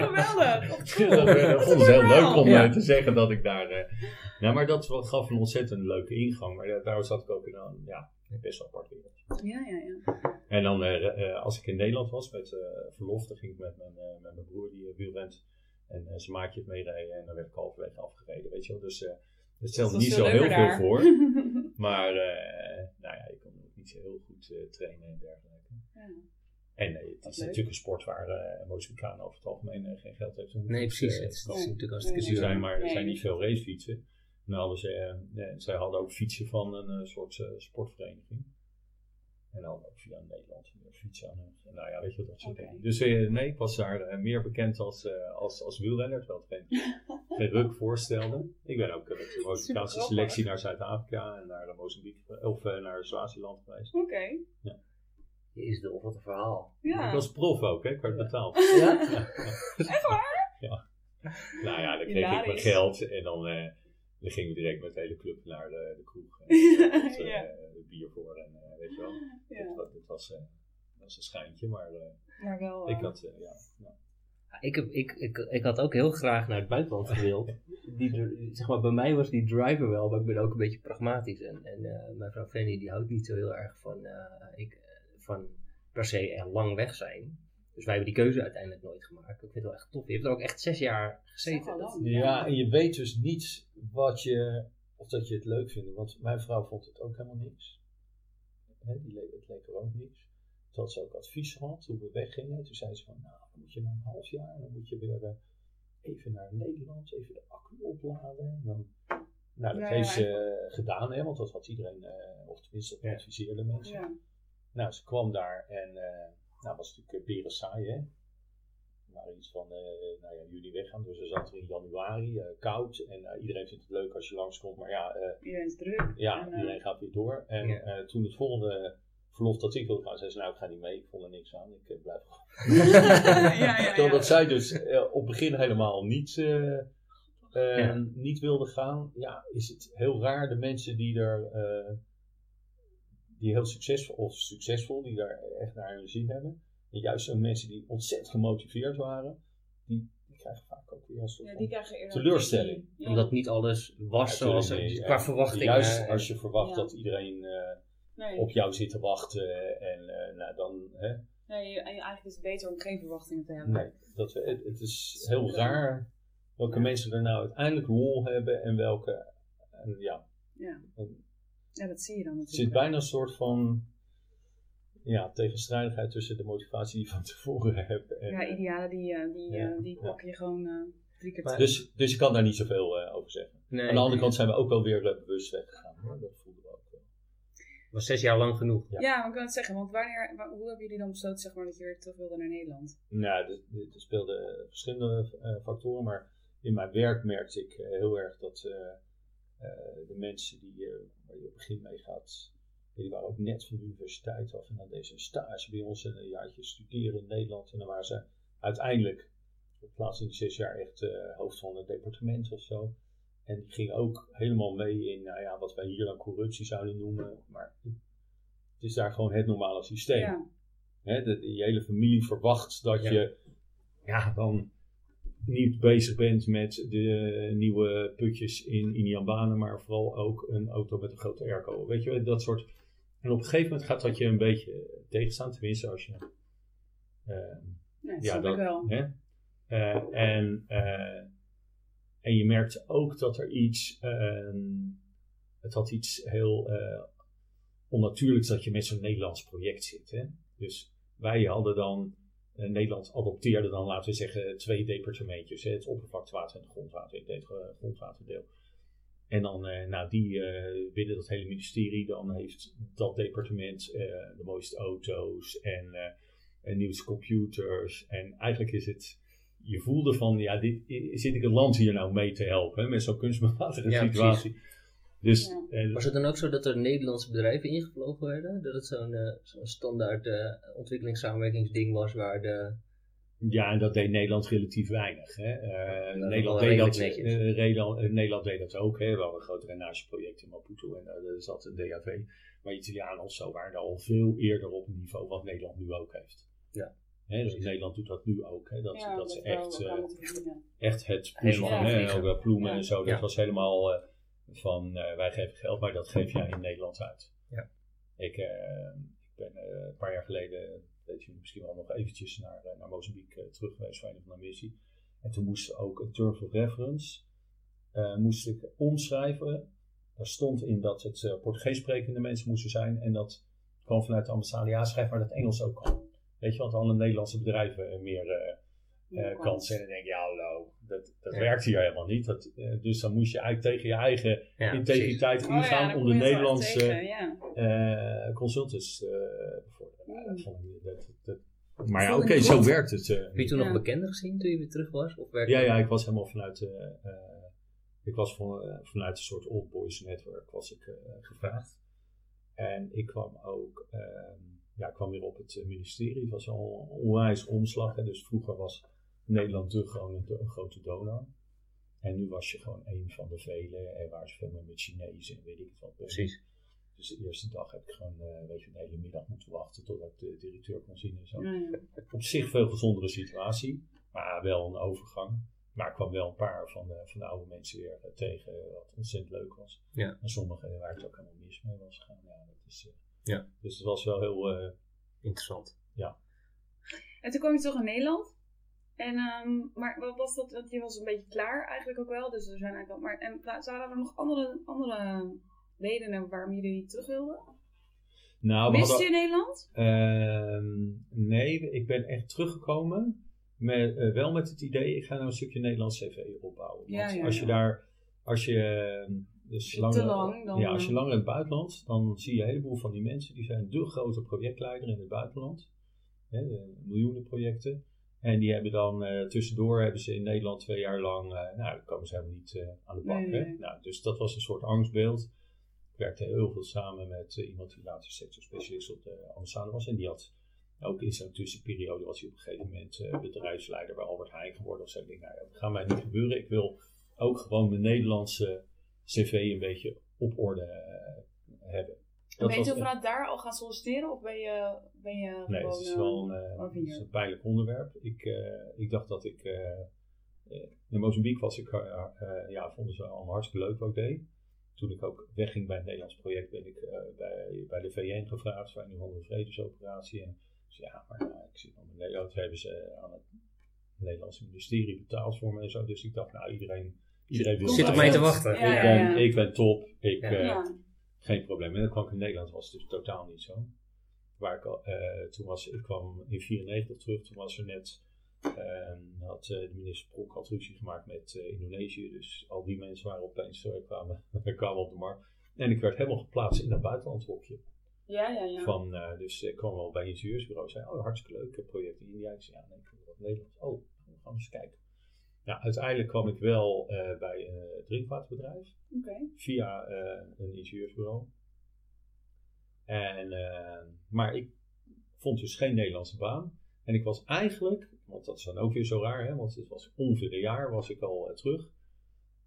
Geweldig. Dat vond ze heel leuk om Ja. eh, te zeggen dat ik daar... eh nou, maar dat gaf een ontzettend leuke ingang. Maar daar zat ik ook in een, ja, best wel apart wereld. Ja, ja, ja. En dan eh, eh, als ik in Nederland was met eh, verlof, dan ging ik met mijn, eh, met mijn broer die uh, wielrent en eh, zijn maatje het meerijden en dan werd ik halverwege afgereden, weet je wel. Dus eh het was niet zo heel veel daar. voor, <laughs> maar eh, nou ja, ik kon ook niet zo heel goed eh, trainen en dergelijke. Ja. En eh, het is leuk. natuurlijk een sport waar uh, over het algemeen eh, geen geld heeft om Nee, precies. Het is, Nee. natuurlijk hartstikke Nee, er zuur. zijn, maar er Nee. zijn niet veel racefietsen. Ze, eh, eh, zij hadden ook fietsen van een eh, soort eh, sportvereniging. En dan ook via Nederland een fiets aan. En nou ja, weet je wat dat soort Oké. dingen. Dus eh, nee, ik was daar eh, meer bekend als, eh, als, als wielrenner, terwijl het geen, <laughs> geen ruk voorstelde. Ik ben ook eh, met de Mozambicaanse grappig. selectie naar Zuid-Afrika en naar Mozambique, of eh, naar Swaziland geweest. Oké. Je is de wat een verhaal. Ik Ja. was prof ook, hè? ik werd betaald. <laughs> Ja? <laughs> Echt waar? Nou ja, dan kreeg ik mijn geld en dan, eh, dan gingen we direct met de hele club naar de, de kroeg. En <laughs> had, Ja. bier voor en eh, weet je wel. Ja. Dat, wa- dat was, eh, dat was een schijntje, maar eh, Maar wel... ik had, ja, ja. Ja, Ik, heb, ik, ik, ik had ook heel graag naar het buitenland gewild. <laughs> Die, zeg maar, bij mij was die driver wel, maar ik ben ook een beetje pragmatisch. En, en eh, mijn vrouw Fanny die houdt niet zo heel erg van, eh, ik, van per se er lang weg zijn. Dus wij hebben die keuze uiteindelijk nooit gemaakt. Ik vind het wel echt tof. Je hebt er ook echt zes jaar gezeten. Zo Dat- lang. ja, en je weet dus niet wat je, of dat je het leuk vindt. Want mijn vrouw vond het ook helemaal niks. Hè, die le- het leek er ook niks. Toen had ze ook advies gehad toen we weggingen. Toen zei ze van, nou, dan moet je na een half jaar, dan moet je weer, eh, even naar Nederland, even de accu opladen. En dan, nou, dat Ja, heeft ja, ze gedaan, hè, want dat had iedereen, eh, of tenminste dat Ja. adviseerden mensen. Ja. Nou, ze kwam daar en eh nou, was natuurlijk beren saai, hè. Waren iets van, eh nou ja, juni weggaan, dus we zaten er in januari, eh, koud. En eh, iedereen vindt het leuk als je langskomt, maar ja, eh, Iedereen is druk. ja, En, eh, iedereen gaat weer door. En Ja. eh, toen het volgende verlof dat ik wilde gaan, zei ze, nou, ik ga niet mee, ik vond er niks aan, ik eh, blijf gewoon. <laughs> ja, ja, Terwijl ja. dat zij dus eh, op het begin helemaal niet, eh, eh, Ja. niet wilde gaan, ja, is het heel raar de mensen die er, eh, die heel succesvol, of succesvol, die daar echt naar hun zin hebben. En juist zo'n mensen die ontzettend gemotiveerd waren, die, die krijgen vaak ook weer een soort Ja, van die krijgen teleurstelling. Ja. Omdat niet alles was Ja, zoals nee, qua verwachtingen. Juist als je verwacht Ja. dat iedereen eh, Nee, op jou zit te wachten en eh, nou dan, hè, nee, en eigenlijk is het beter om geen verwachtingen te hebben. nee, dat, het, het is heel raar welke mensen er nou uiteindelijk lol hebben en welke, en ja, Ja. En- ja, dat zie je dan er zit natuurlijk. bijna een soort van ja, tegenstrijdigheid tussen de motivatie die je van tevoren hebt. En, Ja, idealen die, eh, die, Ja, eh, die pak je gewoon eh, drie keer terug. dus, dus je kan daar niet zoveel eh, over zeggen. nee, Aan de andere kant zijn we ook wel weer eh, bewust weggegaan. Hoor. Dat voelden we ook wel. Was zes jaar lang genoeg. ja. Ja, maar ik kan het zeggen, want wanneer, wa- hoe hebben jullie dan besloten zeg maar, dat je weer terug wilde naar Nederland? Nou, er- speelden verschillende eh, factoren, maar in mijn werk merkte ik eh, heel erg dat eh, eh, de mensen die, eh, waar je op het begin mee gaat, die waren ook net van de universiteit af en dan deze stage bij ons en een jaartje studeren in Nederland. En dan waren ze uiteindelijk, op plaats in die zes jaar, echt eh, hoofd van het departement of zo. En die gingen ook helemaal mee in nou ja, wat wij hier dan corruptie zouden noemen. Maar het is daar gewoon het normale systeem. Ja, Hè, de, die hele familie verwacht dat Ja. je ja, dan niet bezig bent met de nieuwe putjes in Iniambane, maar vooral ook een auto met een grote airco. Weet je, wel, dat soort. En op een gegeven moment gaat dat je een beetje tegenstaan, tenminste als je. nee, dat ja, snap dat, ik wel. Hè? Eh, en, eh, en je merkte ook dat er iets. ehm, het had iets heel eh, onnatuurlijks dat je met zo'n Nederlands project zit. Hè? Dus wij hadden dan. eh, Nederland adopteerde dan, laten we zeggen, twee departementjes. Hè? Het oppervlaktewater en het grondwater. Ik deed het grondwaterdeel. En dan, eh, nou, die eh, binnen dat hele ministerie, dan heeft dat departement eh, de mooiste auto's en, eh, en nieuwste computers. En eigenlijk is het, je voelde van, ja, dit, zit ik het land hier nou mee te helpen, hè, met zo'n kunstmatige Ja, situatie. Dus, Ja. eh, Was het dan ook zo dat er Nederlandse bedrijven ingevlogen werden? Dat het zo'n eh, zo'n standaard eh, ontwikkelingssamenwerkingsding was waar de... Ja, en dat deed Nederland relatief weinig. Hè. Eh, Nederland, deed dat, Nederland, Nederland deed dat ook. Hè. We hadden een groot drainageproject in Maputo en uh, daar zat een DAV. Maar Italianen of zo waren er al veel eerder op een niveau wat Nederland nu ook heeft. Ja. Hè, dus Nederland doet dat nu ook. Hè. Dat, ja, dat ze echt, eh, echt het hè, vliegen. ook, ploemen Ja. en zo. Dat Ja. was helemaal eh, van eh, wij geven geld, maar dat geef jij in Nederland uit. Ja. Ik, ik ben eh, een paar jaar geleden, weet je misschien wel nog eventjes naar, naar Mozambique terug geweest voor een van de missie. En toen moest ook een term of reference eh, moest ik omschrijven. Daar stond in dat het Portugees sprekende mensen moesten zijn en dat kwam vanuit de ambassade. Ja, schrijf maar dat Engels ook kan. Weet je, want alle Nederlandse bedrijven eh, meer kansen. En dan denk je, ja, hallo, dat, dat Ja. werkt hier helemaal niet. Dat, eh, dus dan moest je eigenlijk tegen je eigen Ja, integriteit Oh ja, ingaan om de Nederlandse tegen, ja. eh, consultants eh bevorderen. Mm. maar ja, oké, zo werkt het. Heb je toen nog Ja. bekenden gezien toen je weer terug was? Of werkte ja, ja, ik was helemaal vanuit, eh, eh, ik was van, vanuit een soort old boys netwerk was ik eh, gevraagd. En ik kwam ook, ehm, ja, ik kwam weer op het eh, ministerie. Het was al een onwijs omslag. Hè. Dus vroeger was Nederland de, gewoon een, een grote donor. En nu was je gewoon een van de vele. En waar ze veel meer met Chinezen en weet ik het wat. Precies. Dus de eerste dag heb ik gewoon, eh, weet je, een hele middag moeten wachten totdat ik de directeur kon zien en zo. Ja, ja. Op zich veel gezondere situatie, maar wel een overgang. Maar ik kwam wel een paar van de, van de oude mensen weer eh, tegen, wat ontzettend leuk was. Ja. En sommigen waar het ook helemaal mis mee was gegaan. Ja, dat is, Ja. Dus het was wel heel, eh, Interessant. En toen kwam je terug in Nederland. En, ehm, maar wat was dat? Want je was een beetje klaar eigenlijk ook wel. Dus er zijn eigenlijk wel. Maar en wa- waren er nog andere, andere redenen waarom jullie terug wilden? nou, Mist hadden- je Nederland? Ehm, nee, ik ben echt teruggekomen met, eh, wel met het idee, ik ga nou een stukje Nederlands cv opbouwen. Want Ja, ja, als je ja. daar, als je, eh, dus Als je langer, te lang, dan, ja, als je eh, langer in het buitenland, dan zie je een heleboel van die mensen, die zijn de grote projectleider in het buitenland. Hè, de miljoenen projecten. En die hebben dan eh, tussendoor hebben ze in Nederland twee jaar lang, eh, nou, dan komen ze helemaal niet eh, aan de bak. Nee, hè. Nou, dus dat was een soort angstbeeld. Ik werkte heel veel samen met eh, iemand die later sectorspecialist op de ambassade was. En die had ook in zo'n tussenperiode was hij op een gegeven moment eh, bedrijfsleider bij Albert Heijn geworden of zo. Ik denk, nou ja, dat gaat mij niet gebeuren. Ik wil ook gewoon mijn Nederlandse cv een beetje op orde eh, hebben. En ben je toen vanuit daar al gaan solliciteren of ben je, ben je Nee, gewoon... het is wel een, eh, eh, het is hier? een pijnlijk onderwerp. Ik, ik dacht dat ik... in Mozambique was ik... eh, ja, vonden ze allemaal hartstikke leuk wat ik deed. Toen ik ook wegging bij het Nederlands project... ben ik bij, bij de VN gevraagd... voor een andere vredesoperatie. En zei, ja, maar ja, ik zit nog in Nederland. Hebben ze aan het Nederlandse ministerie betaald voor me en zo. Dus ik dacht, nou, iedereen... Iedereen wil Zit op mij. te wachten. Ja, ik, ja, ben, ja. ik ben top. Ik, Ja. eh, ja. geen probleem. En dan kwam ik in Nederland, was het dus totaal niet zo. Waar ik, al, eh, toen was, ik kwam in 94 terug, toen was er net, eh, had eh, de minister Prok had ruzie gemaakt met eh, Indonesië. Dus al die mensen waren opeens, eh, kwamen, <laughs> kwamen op de markt. En ik werd helemaal geplaatst in een buitenlandhokje. ja, ja, ja. Van, eh, dus ik kwam wel bij een ingenieursbureau en zei, oh hartstikke leuk, project in India. Ik zei, ja nee, ik wil wat Nederlands. Oh, we gaan eens kijken. Ja, uiteindelijk kwam ik wel eh, bij een drinkwaterbedrijf Oké. via eh, een ingenieursbureau. En, eh, maar ik vond dus geen Nederlandse baan. En ik was eigenlijk, want dat is dan ook weer zo raar, hè, want het was ongeveer een jaar was ik al terug.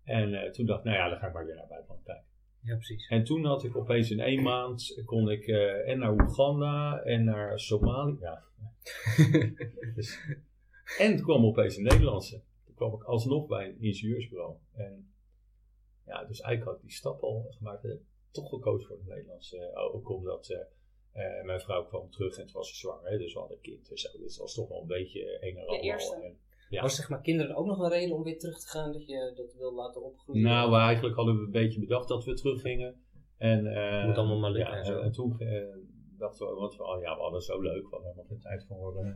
En eh, toen dacht ik, nou ja, dan ga ik maar weer naar het buitenland kijken. Ja, precies. En toen had ik opeens in één maand, kon ik eh, en naar Oeganda en naar Somalië. Ja. <laughs> dus, en toen kwam opeens een Nederlandse. Kwam ik alsnog bij een ingenieursbureau. En ja, dus eigenlijk had ik die stap al gemaakt. En toch gekozen voor het Nederlands. eh, ook omdat eh, eh, mijn vrouw kwam terug en het was ze zwanger. Hè, dus we hadden een kind zo. Dus het was toch wel een beetje een en De ander. eerste. En, Ja. Was zeg maar kinderen ook nog een reden om weer terug te gaan dat je dat wil laten opgroeien? Nou, we eigenlijk hadden we een beetje bedacht dat we teruggingen. En, eh, Moet allemaal maar lukken ja, en zo. En toen eh, dachten we, want we, oh ja, we hadden zo leuk, we hadden helemaal geen tijd voor. eh,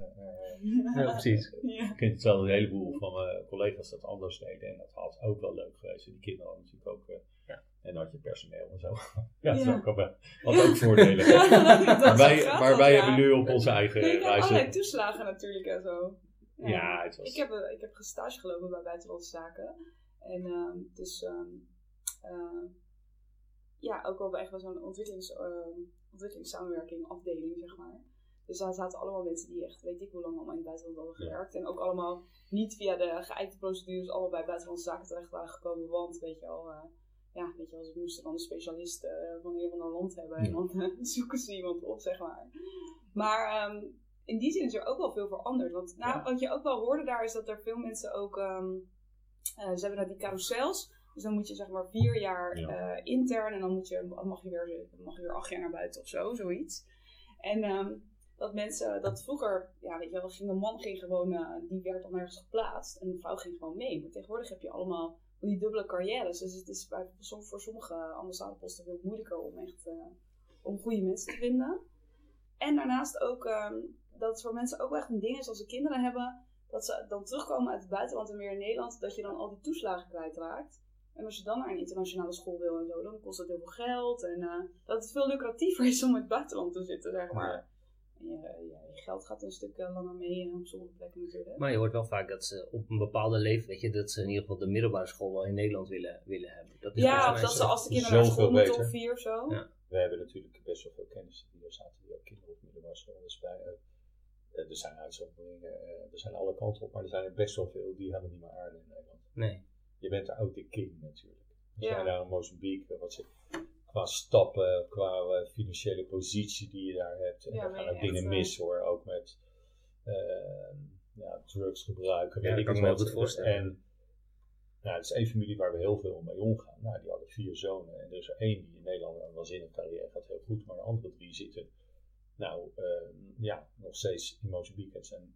<laughs> Ja, precies. <laughs> Ja. ik vind het wel een heleboel van mijn collega's dat anders deden. En dat had ook wel leuk geweest. En die kinderen hadden natuurlijk ook. eh, Ja. En dan had je personeel en zo. <laughs> ja, dat ook, wel- had ook voordelen. Maar wij, grappig, maar wij ja. hebben nu op onze eigen Nee, heb reizen. allerlei toeslagen natuurlijk en zo. Ja, het was- Ik heb, eh, ik heb gestage gelopen bij Buitenlandse Zaken. En ehm, dus ehm, eh, ja, ook wel bij echt wel zo'n ontwikkelings, ehm, ontwikkelingssamenwerking afdeling, zeg maar. Dus daar zaten allemaal mensen die echt, weet ik hoe lang allemaal in het buitenland hadden Ja. gewerkt. En ook allemaal niet via de geëikte procedures allemaal bij Buitenlandse Zaken terecht waren gekomen. Want, weet je al, eh, ja, weet je wel, ze moesten dan een specialist eh, van een of ander land hebben. En Ja. dan eh, <laughs> zoeken ze iemand op, zeg maar. Maar ehm, in die zin is er ook wel veel veranderd. Want nou, Ja. wat je ook wel hoorde daar is dat er veel mensen ook. eh, ze hebben naar die carousels. Dus dan moet je zeg maar vier jaar Ja. eh, intern en dan moet je, mag, je weer, mag je weer acht jaar naar buiten of zo, zoiets. En ehm, dat mensen, dat vroeger, ja weet je wel, ging de man ging gewoon, eh, die werd dan ergens geplaatst en de vrouw ging gewoon mee. Maar tegenwoordig heb je allemaal die dubbele carrières. Dus het is bij, voor sommige ambassadeposten veel moeilijker om echt, eh, om goede mensen te vinden. En daarnaast ook ehm, dat het voor mensen ook echt een ding is als ze kinderen hebben, dat ze dan terugkomen uit het buitenland en weer in Nederland, dat je dan al die toeslagen kwijtraakt. En als je dan naar een internationale school wil en zo, dan kost dat heel veel geld. En eh, dat het veel lucratiever is om in het buitenland te zitten, zeg maar. En je, je, je geld gaat een stuk eh, langer mee eh, op sommige plekken natuurlijk. Maar je hoort wel vaak dat ze op een bepaalde leeftijd, weet je, dat ze in ieder geval de middelbare school wel in Nederland willen, willen hebben. Dat is ja, of dat zo. ze als de kinderen naar school moeten beter. of vier of zo. Ja. We hebben natuurlijk best wel veel kennis die er zaten, die ook kinderen op middelbare school. Dus bij, er zijn uitzonderingen, er zijn alle kanten op, maar er zijn er best wel veel die helemaal niet meer aarden in Nederland. Nee. Je bent de king natuurlijk. Als Ja. jij daar in Mozambique, wat ze, qua stappen, qua eh, financiële positie die je daar hebt, en Ja, daar gaan ook dingen echt, eh, mis hoor, ook met eh, ja, drugs gebruiken, Ja, weet dat ik kan ik me wat. heel goed voorstellen. En nou, het is één familie waar we heel veel mee omgaan. Nou, die hadden vier zonen en er is er één die in Nederland een waanzinnige carrière gaat heel goed, maar de andere drie zitten nou eh, ja, nog steeds in Mozambique. Het zijn,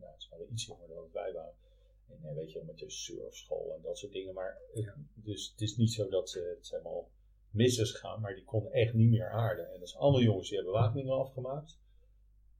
nou, ze waren iets jonger dan wij waren. En eh, weet je met de surfschool en dat soort dingen. Maar het- Ja. dus het is niet zo dat ze het zijn allemaal mis is gegaan, maar die konden echt niet meer aarden. En dat zijn allemaal jongens die hebben Wageningen afgemaakt.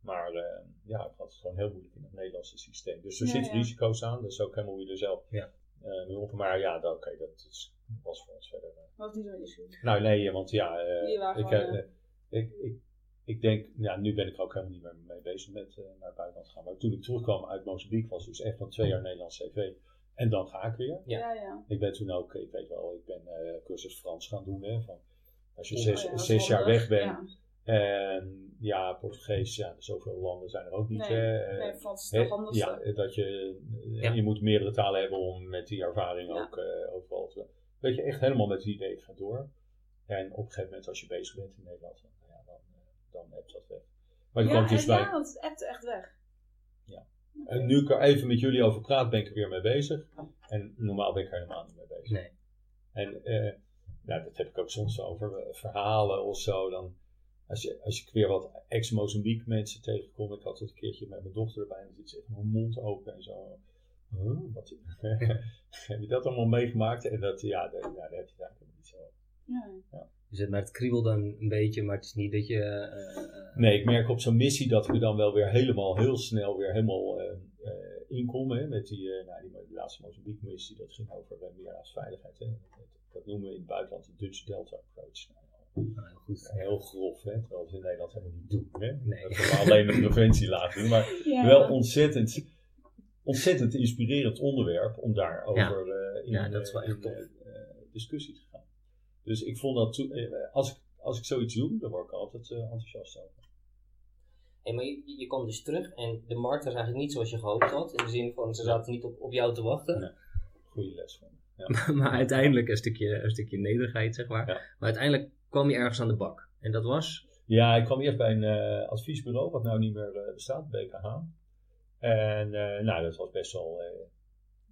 Maar eh, ja, ik had het gewoon heel moeilijk in het Nederlandse systeem. Dus er Ja, zitten ja. risico's aan. Dat is ook helemaal hoe je er zelf Ja. eh, mee omgaat. Maar ja, dat- oké, dat is, was voor ons verder. eh. Wat is niet zo'n issue? Nou nee, want ja, eh, ik, gewoon, eh, ik, ik, ik denk, ja, nu ben ik er ook helemaal niet meer mee bezig met eh, naar het buitenland gaan. Maar toen ik terugkwam uit Mozambique was dus echt van twee jaar Nederlands cv. En dan ga ik weer. Ja. Ja, ja. Ik ben toen ook, ik weet wel, ik ben eh, cursus Frans gaan doen. Hè, van, als je Oh, zes, ja, dat is zes jaar weg bent. Ja. En ja, Portugees, ja, zoveel landen zijn er ook niet. Nee, hè. Eh, Nee, Frans is de handigste. ja, dat je, eh, Ja. je moet meerdere talen hebben om met die ervaring Ja. ook eh, overal te... Dat je echt helemaal met het idee ik ga door. En op een gegeven moment als je bezig bent in Nederland, dan, ja, hebt dat weg. Maar je ja, kwam dus bij... ja, want het appte echt weg. Ja. En nu ik er even met jullie over praat, ben ik er weer mee bezig. En normaal ben ik er helemaal niet mee bezig. Nee. En eh, nou, dat heb ik ook soms over eh, verhalen of zo. Dan, als, je, als ik weer wat ex-Mozambique mensen tegenkom. Ik had het een keertje met mijn dochter erbij. En dan zit ze echt met mijn mond open en zo. Huh, wat, <laughs> heb je dat allemaal meegemaakt? En dat, ja, daar, ja, daar heb je daar niet zo. Ja. Dus het, maar het kriebelt dan een beetje, maar het is niet dat je... eh, eh, Nee, ik merk op zo'n missie dat ik er dan wel weer helemaal heel snel weer helemaal eh eh, inkom. Hè, met die, eh, nou, die, die laatste Mozambique missie, dat ging over uh, meerjaarsveiligheid. Hè. Dat, noemen we in het buitenland de Dutch Delta Approach. Nou, nou, heel goed. heel grof, hè, terwijl we in Nederland helemaal niet doen. Hè. Nee. Dat we alleen de preventie laten doen. Maar <laughs> Ja. wel ontzettend, ontzettend inspirerend onderwerp om daarover eh in, Ja, dat is wel eh, echt in. eh, eh, discussie te gaan. Dus ik vond dat, toen- eh, als, ik, als ik zoiets doe, dan word ik altijd eh, enthousiast over. Hey, maar je, je kwam dus terug en de markt was eigenlijk niet zoals je gehoopt had. In de zin van, ze zaten niet op, op jou te wachten. Nee. Goede les van. Ja. <laughs> maar uiteindelijk een stukje, een stukje nederigheid, zeg maar. Ja. Maar uiteindelijk kwam je ergens aan de bak. En dat was... Ja, ik kwam eerst bij een eh, adviesbureau, wat nou niet meer eh, bestaat, BKH. En eh, nou, dat was best wel eh,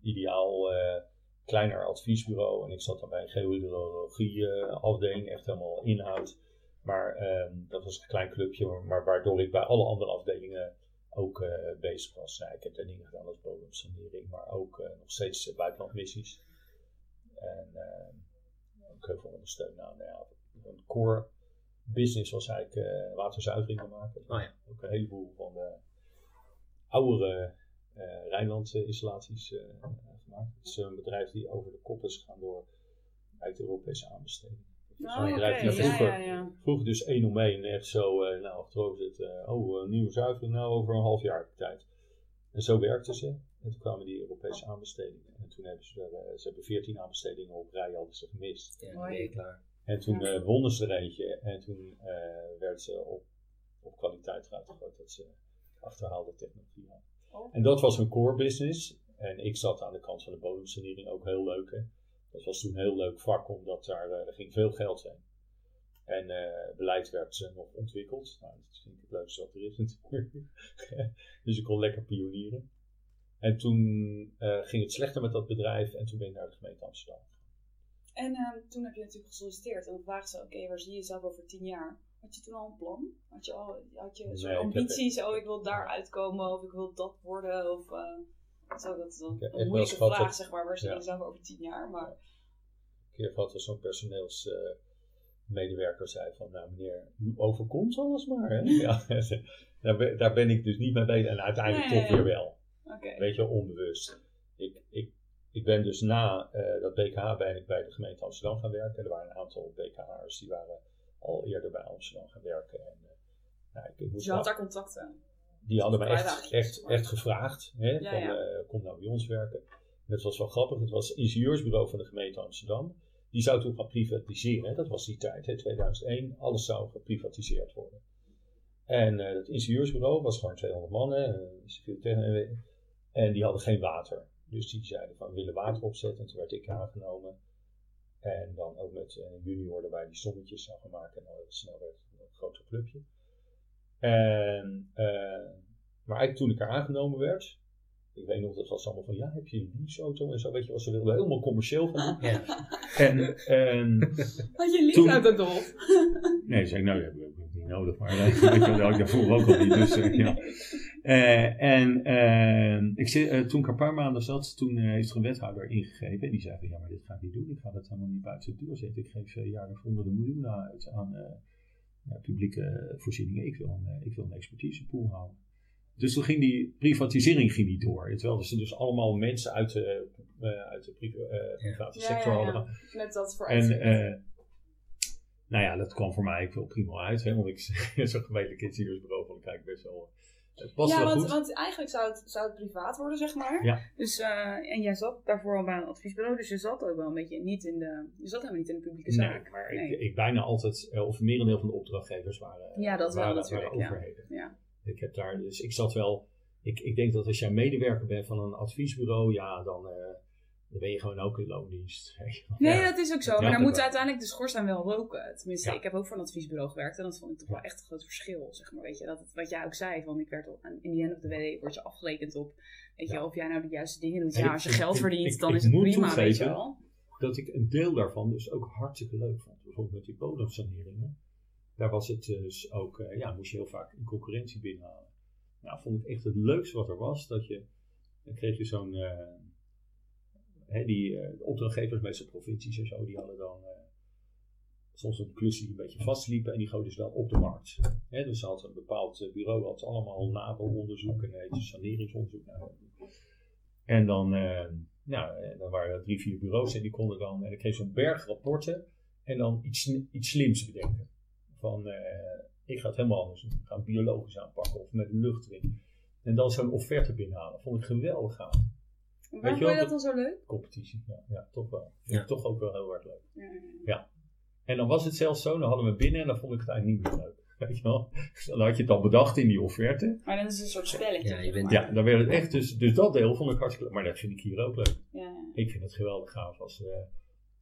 ideaal, eh, kleiner adviesbureau. En ik zat dan bij een eh, afdeling, echt helemaal inhoud. Maar ehm, dat was een klein clubje, maar, waardoor ik bij alle andere afdelingen ook eh, bezig was. Nou, ik heb daar dingen gedaan als bodemsanering, maar ook eh, nog steeds uh, buitenlandmissies. En ook heel veel ondersteunen aan nou ja, een core business was eigenlijk waterzuiveringen maken. Oh ja. Ook een heleboel van de oudere Rijnlandse installaties uh, gemaakt. Het is een bedrijf die over de kop is gegaan door uit de Europese aanbesteding. Oh, een bedrijf die oké. vroeger, Ja, ja, ja. vroeger dus één om één echt zo, uh, nou achterover zit, uh, oh een nieuwe zuivering nou over een half jaar tijd. En zo werkten ze. En toen kwamen die Europese aanbestedingen. En toen hebben ze uh, ze hebben 14 aanbestedingen op rij hadden ze gemist. Ja, klaar. En toen Ja. uh, wonnen ze er eentje en toen uh, werd ze op, op kwaliteit eruit gegooid dat ze achterhaalde technologie hadden. En dat was hun core business. En ik zat aan de kant van de bodemsanering ook heel leuk. Hè. Dat was toen een heel leuk vak, omdat daar uh, er ging veel geld heen. En uh, beleid werd nog ontwikkeld. Nou, dat vind ik het leukste wat er is <laughs> natuurlijk. dus ik kon lekker pionieren. En toen ging het slechter met dat bedrijf en toen ben ik naar de gemeente Amsterdam. En uh, toen heb je natuurlijk gesolliciteerd en dan ze, oké, waar zie je jezelf over tien jaar? Had je toen al een plan? Had je al had je zo'n Nee, ambities? Oh, ik wil daar uitkomen of ik wil dat worden? Of, uh, zo, dat is dan een moeilijke vraag, zeg maar. Waar je ja. jezelf over tien jaar? Maar Een keer gehad dat zo'n personeelsmedewerker zei van, nou meneer, u overkomt alles maar. Hè? <laughs> ja, daar, ben, daar ben ik dus niet mee bezig. En uiteindelijk Nee, toch weer wel. oké. Weet je, onbewust. Ik, ik, ik ben dus na uh, dat BKH ben ik bij de gemeente Amsterdam gaan werken. Er waren een aantal BKH'ers die waren al eerder bij Amsterdam gaan werken. En, uh, nou, ik, ik Dus je had daar contacten? Die hadden me echt, echt, echt gevraagd. Hè, Ja, van, ja. eh, kom nou bij ons werken. En dat was wel grappig. Het was het ingenieursbureau van de gemeente Amsterdam. Die zou toen gaan privatiseren. Hè. Dat was die tijd, hè, 2001. Alles zou geprivatiseerd worden. En eh het ingenieursbureau was gewoon 200 mannen. en die hadden geen water. Dus die zeiden van, we willen water opzetten. En toen werd ik aangenomen. En dan ook met een junior erbij die sommetjes zou gaan maken. En dan heel snel werd het een groter clubje. En, eh, maar eigenlijk toen ik er aangenomen werd, ik weet nog, dat was allemaal van, ja, heb je een leaseauto en zo, weet je wat ze wilden, helemaal commercieel van doen. Ja. En, en Had je lief Toen- uit het hof? nee, zei ik, nou, dat heb ik niet nodig, maar eh, weet je, dat had ik daarvoor ook al niet, dus eh, ja. Eh, en eh, ik zit, eh, toen ik een paar maanden zat, toen eh, heeft er een wethouder ingegeven. En die zei van, ja, maar dit ga ik niet doen. Ik ga dat helemaal niet buiten de deur zetten. Ik geef uh, jaarlijks honderden miljoenen uit aan, eh, ja, publieke voorzieningen. Ik wil een, eh, ik wil een expertisepool houden. Dus toen ging die privatisering ging niet door. Terwijl ze dus allemaal mensen uit de, eh, uit de priva- eh, private Ja, sector ja, ja. hadden. Met dat voor En eh, nou ja, dat kwam voor mij ook wel prima uit. Hè, want ik zo'n gemeentelijk vond ik eigenlijk best wel... Het past ja, wel want, goed. want eigenlijk zou het, zou het privaat worden, zeg maar. Ja. Dus, eh, en jij zat daarvoor al bij een adviesbureau, dus je zat ook wel een beetje niet in de... Je zat helemaal niet in de publieke Nee, zaak. maar Nee. ik, ik bijna altijd, eh, of merendeel van de opdrachtgevers waren, Ja, dat wel waren, natuurlijk, waren overheden. Ja. Ik heb daar, dus ik zat wel, ik, ik denk dat als jij medewerker bent van een adviesbureau, ja, dan, eh, dan ben je gewoon ook in loondienst. <laughs> weet je wel. Nee, Ja. dat is ook zo. Ja, Maar dan moet uiteindelijk de schoorsteen wel roken. Tenminste, Ja. ik heb ook voor een adviesbureau gewerkt. En dat vond ik toch wel echt een groot verschil. Zeg maar, weet je, dat het, wat jij ook zei, van ik werd op, aan- in die end of the day word je afgerekend op, weet je, Ja. of jij nou de juiste dingen doet. Ja, als je ik- geld ik- verdient, ik- dan ik is het prima, weet je wel. Dat ik een deel daarvan dus ook hartstikke leuk vond. Bijvoorbeeld met die bodemsaneringen. Daar was het dus ook, eh, ja, moest je heel vaak een concurrentie binnenhalen. Nou, vond ik echt het leukste wat er was, dat je, dan kreeg je zo'n, eh, hè, die eh, opdrachtgevers, meestal provincies en zo, die hadden dan eh, soms een klus die een beetje vastliepen en die gooiden ze dan op de markt. Hè, dus ze een bepaald eh, bureau, had allemaal NABO-onderzoek en eh, saneringsonderzoek. Nou, en dan, eh, nou, dan waren er drie, vier bureaus en die konden dan, en ik kreeg zo'n berg rapporten en dan iets, iets slims bedenken. Van, ik ga het helemaal anders doen. Ik ga het biologisch aanpakken of met lucht erin. En dan zo'n offerte binnenhalen. Vond ik geweldig gaaf. Maar Waarom je vond je wel, dat dan zo leuk? Competitie, ja, ja toch wel. Ja. Ja. Toch ook wel heel erg leuk. Ja. En dan was het zelfs zo, dan hadden we binnen en dan vond ik het eigenlijk niet meer leuk. <laughs> Weet je wel? Dan had je het al bedacht in die offerte. Maar dan is het een soort spelletje. Ja, je bent-. Ja, dan werd het echt, dus, dus dat deel vond ik hartstikke leuk. Maar dat vind ik hier ook leuk. Ja, ja. Ik vind het geweldig gaaf als we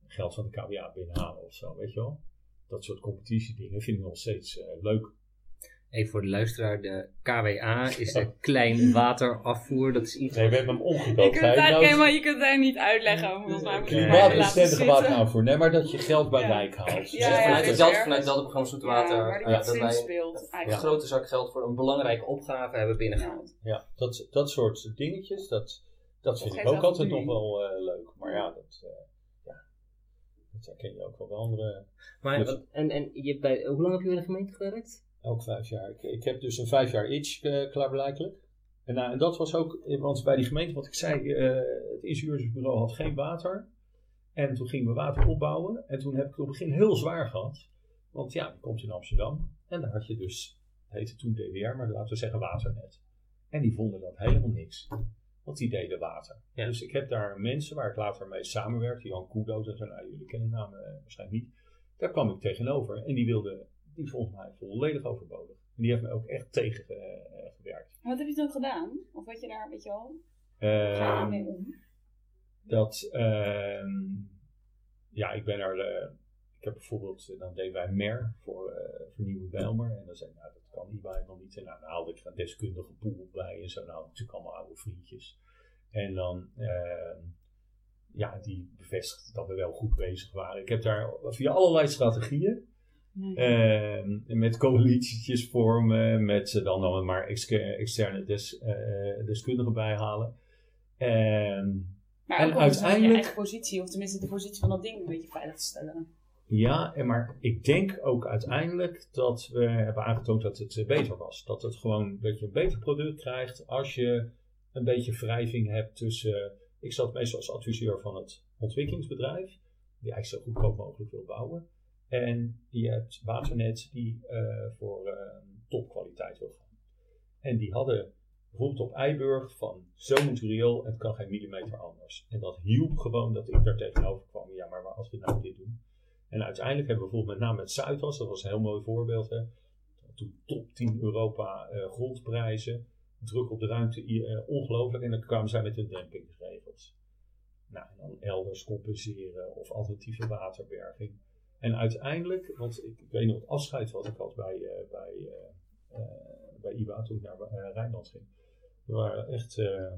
geld van de KWA binnenhalen of zo, weet je wel. Dat soort competitiedingen vind ik nog steeds eh, leuk. Even voor de luisteraar, de KWA is de klein waterafvoer. Dat is iets Nee, we hebben hem Je omgekookt. kunt, het Hij eigenlijk nou- helemaal, je kunt het eigenlijk niet uitleggen. Volgens mij je Klimaatbestendige zitten. wateraanvoer. Nee, maar dat je geld bij Ja. wijk haalt. Ja, Dus ja, vanuit, ergens- vanuit dat programma Zoete Water. Ja, waar dat wij speelt. een Eigenlijk. grote zak geld voor een belangrijke opgave hebben binnengehaald. Ja, dat, dat soort dingetjes, dat, dat vind ik ook altijd nog wel eh, leuk. Maar ja, dat, eh, ja, dat herken je ook wel bij andere. Maar, en, en je, bij, hoe lang heb je in de gemeente gewerkt? Elk vijf jaar. Ik, ik heb dus een vijf jaar itch uh, klaarblijkelijk. En, nou, en dat was ook, want bij die gemeente, wat ik zei, eh, het ingenieursbureau had geen water. En toen gingen we water opbouwen. En toen heb ik het op het begin heel zwaar gehad. Want ja, je komt in Amsterdam. En daar had je dus, het heette toen DWR, maar laten we zeggen waternet. En die vonden dat helemaal niks. Want die deden water. Ja. Dus ik heb daar mensen waar ik later mee samenwerkte, Jan en zo, nou, jullie kennen eh, waarschijnlijk niet. Daar kwam ik tegenover. En die wilde, die vond mij volledig overbodig. En die heeft mij ook echt tegen eh, gewerkt. Wat heb je toen gedaan? Of wat je daar, weet je wel, Ehm, ga je mee om? dat, ehm, ja, ik ben er, eh, ik heb bijvoorbeeld, eh, dan deden wij MER voor eh Vernieuwend Bijlmer. En dan zei ik, nou, dat kan hierbij nog niet. En nou, dan haalde ik een deskundige pool bij en zo. Nou, natuurlijk allemaal oude vriendjes. En dan, ehm, ja, die bevestigde dat we wel goed bezig waren. Ik heb daar via allerlei strategieën, Ehm, met coalitietjes vormen, met eh, dan, dan maar exter- externe des, eh, deskundigen bijhalen. Ehm, Maar en uiteindelijk... je eigen positie, of tenminste de positie van dat ding een beetje veilig te stellen. ja, en maar ik denk ook uiteindelijk dat we hebben aangetoond dat het eh, beter was. Dat het gewoon, dat je een beter product krijgt als je een beetje wrijving hebt tussen. ik zat meestal als adviseur van het ontwikkelingsbedrijf, die eigenlijk zo goedkoop mogelijk wil bouwen. En je hebt Waternet die eh, voor eh, topkwaliteit wil gaan. En die hadden bijvoorbeeld op Eiburg van zo moet riool, het kan geen millimeter anders. En dat hielp gewoon dat ik daar tegenover kwam. Ja, maar als we nou dit doen. En uiteindelijk hebben we bijvoorbeeld met name het Zuidas, dat was een heel mooi voorbeeld. Hè. Toen top 10 Europa eh, grondprijzen, druk op de ruimte, eh, ongelooflijk. En dan kwamen zij met hun dempingsregels. Nou, en dan elders compenseren of alternatieve waterberging. En uiteindelijk, want ik, ik weet nog het afscheid wat ik had bij, eh, bij, eh, eh, bij IBA toen ik naar eh, Rijnland ging. Er waren echt eh,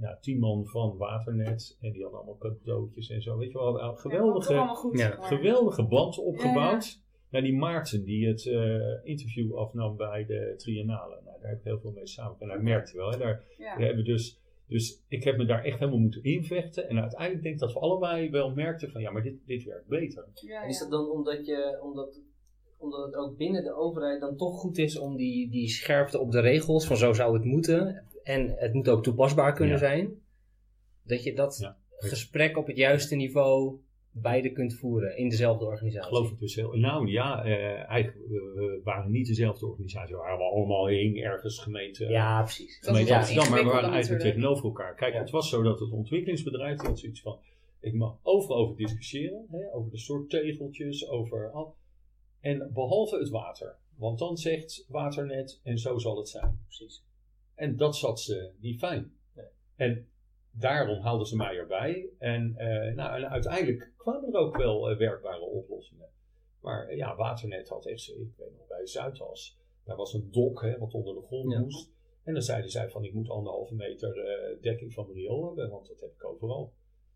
ja, tien man van Waternet en die hadden allemaal cadeautjes en zo. Weet je wel, een geweldige, Ja, goed, geweldige band opgebouwd. Nou, die Maarten die het eh, interview afnam bij de Triennale. Nou, daar heb ik heel veel mee samen. En hij merkte wel, hè, daar, Ja. we hebben dus, dus ik heb me daar echt helemaal moeten invechten. En uiteindelijk denk ik dat we allebei wel merkten van ja, maar dit, dit werkt beter. Ja, En is dat dan omdat je, omdat, omdat het ook binnen de overheid dan toch goed is om die, die scherpte op de regels, van zo zou het moeten. En het moet ook toepasbaar kunnen Ja. zijn. Dat je dat Ja. gesprek op het juiste niveau beide kunt voeren in dezelfde organisatie. geloof ik dus heel. Nou ja, eh, eigenlijk we, we waren niet dezelfde organisatie. We waren allemaal heen ergens gemeente. Ja, precies. Gemeente Amsterdam, maar we waren eigenlijk natuurlijk. tegenover elkaar. Kijk, Ja. het was zo dat het ontwikkelingsbedrijf had zoiets van: ik mag overal over discussiëren, hè, over de soort tegeltjes, over al. En behalve het water. Want dan zegt waternet en zo zal het zijn. precies. En dat zat ze niet fijn. Nee. En daarom haalden ze mij erbij. En, eh, nou, en uiteindelijk kwamen er ook wel eh, werkbare oplossingen. Maar eh, ja, Waternet had echt, ik weet nog, bij Zuidas. Daar was een dok hè, wat onder de grond Ja. moest. En dan zeiden zij van, ik moet anderhalve meter dekking van mijn riool hebben, want dat heb ik overal.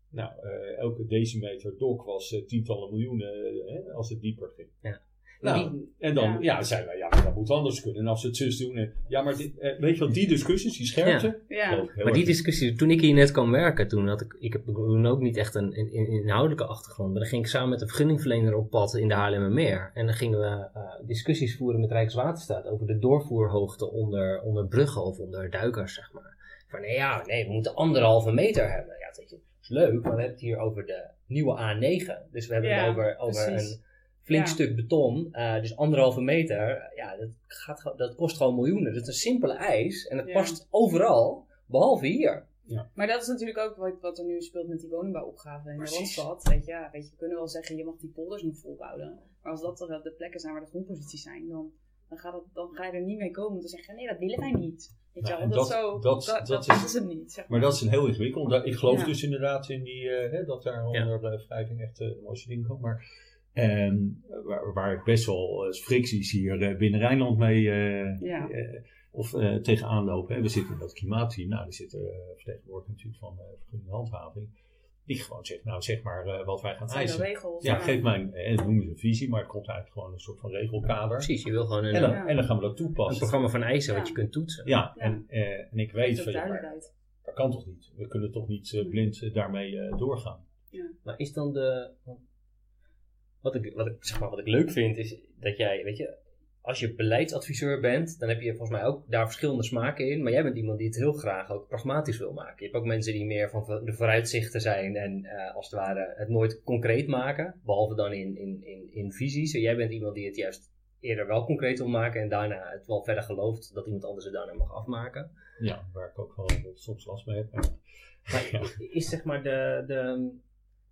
Nou, elke decimeter dok was tientallen miljoenen hè, als het dieper ging. Ja. Nou, Die- en dan Ja. ja. zeiden wij, ja, maar dat moet anders kunnen. En als ze het zus doen. En, ja, maar dit, eh, weet je wel, die discussies, die scherpte. Ja. Maar die discussie, toen ik hier net kwam werken, toen had ik, ik heb toen ook niet echt een, een, een inhoudelijke achtergrond, maar dan ging ik samen met een vergunningverlener op pad in de Haarlemmermeer. En dan gingen we eh, discussies voeren met Rijkswaterstaat over de doorvoerhoogte onder, onder bruggen of onder duikers, zeg maar. Van nee, ja, nee, we moeten anderhalve meter hebben. Ja, dat is leuk, maar we hebben het hier over de nieuwe A9. Dus we hebben Ja, het over, over precies. een flink Ja. stuk beton, eh, dus anderhalve meter. Ja, dat, gaat, dat kost gewoon miljoenen. Dat is een simpele eis en het Ja. past overal, behalve hier. Maar dat is natuurlijk ook wat, wat er nu speelt met die woningbouwopgave in Precies. de Randstad. Weet je, ja, weet je, we kunnen wel zeggen, je mag die polders niet volbouwen. Maar als dat er de plekken zijn waar de grondposities zijn, dan, dan, gaat het, dan ga je er niet mee komen om te zeggen, nee, dat willen wij niet. Weet je Nou, dat, dat- zo, dat- dat, dat dat is- is het niet. Zeg Maar dat is een heel ingewikkeld. Dat- Ik geloof Ja. dus inderdaad in die, eh, hè, dat daar Ja. onder de wrijving echt eh, de mooiste dingen komen. Maar ehm, waar, waar ik best wel eh, fricties hier eh, binnen Rijnland mee eh, Ja. of eh, tegenaan lopen. Hè. We zitten in dat klimaatteam. Nou, er zitten vertegenwoordigers natuurlijk van uh, vergunninghandhaving. Die gewoon zegt, nou zeg maar eh, wat wij gaan Dat eisen. regels. Ja, geef mij, eh, dat noemen ze een visie, maar het komt eigenlijk gewoon een soort van regelkader. Precies, je wil gewoon een, En dan, Ja. en dan gaan we dat een toepassen. programma van eisen wat Ja. je kunt toetsen. Ja, Ja. En, eh, en ik Dat weet is van ja, maar duidelijkheid. dat kan toch niet? We kunnen toch niet blind daarmee eh, doorgaan? Maar is dan de. Wat ik, wat, ik, zeg maar, wat ik leuk vind is dat jij, weet je, als je beleidsadviseur bent, dan heb je volgens mij ook daar verschillende smaken in. Maar jij bent iemand die het heel graag ook pragmatisch wil maken. Je hebt ook mensen die meer van de vooruitzichten zijn en eh, als het ware het nooit concreet maken. Behalve dan in, in, in, in visies. En jij bent iemand die het juist eerder wel concreet wil maken en daarna het wel verder gelooft dat iemand anders het daarna mag afmaken. Ja, waar ik ook wel soms last mee heb. Maar, Maar <laughs> ja. is zeg maar de, de,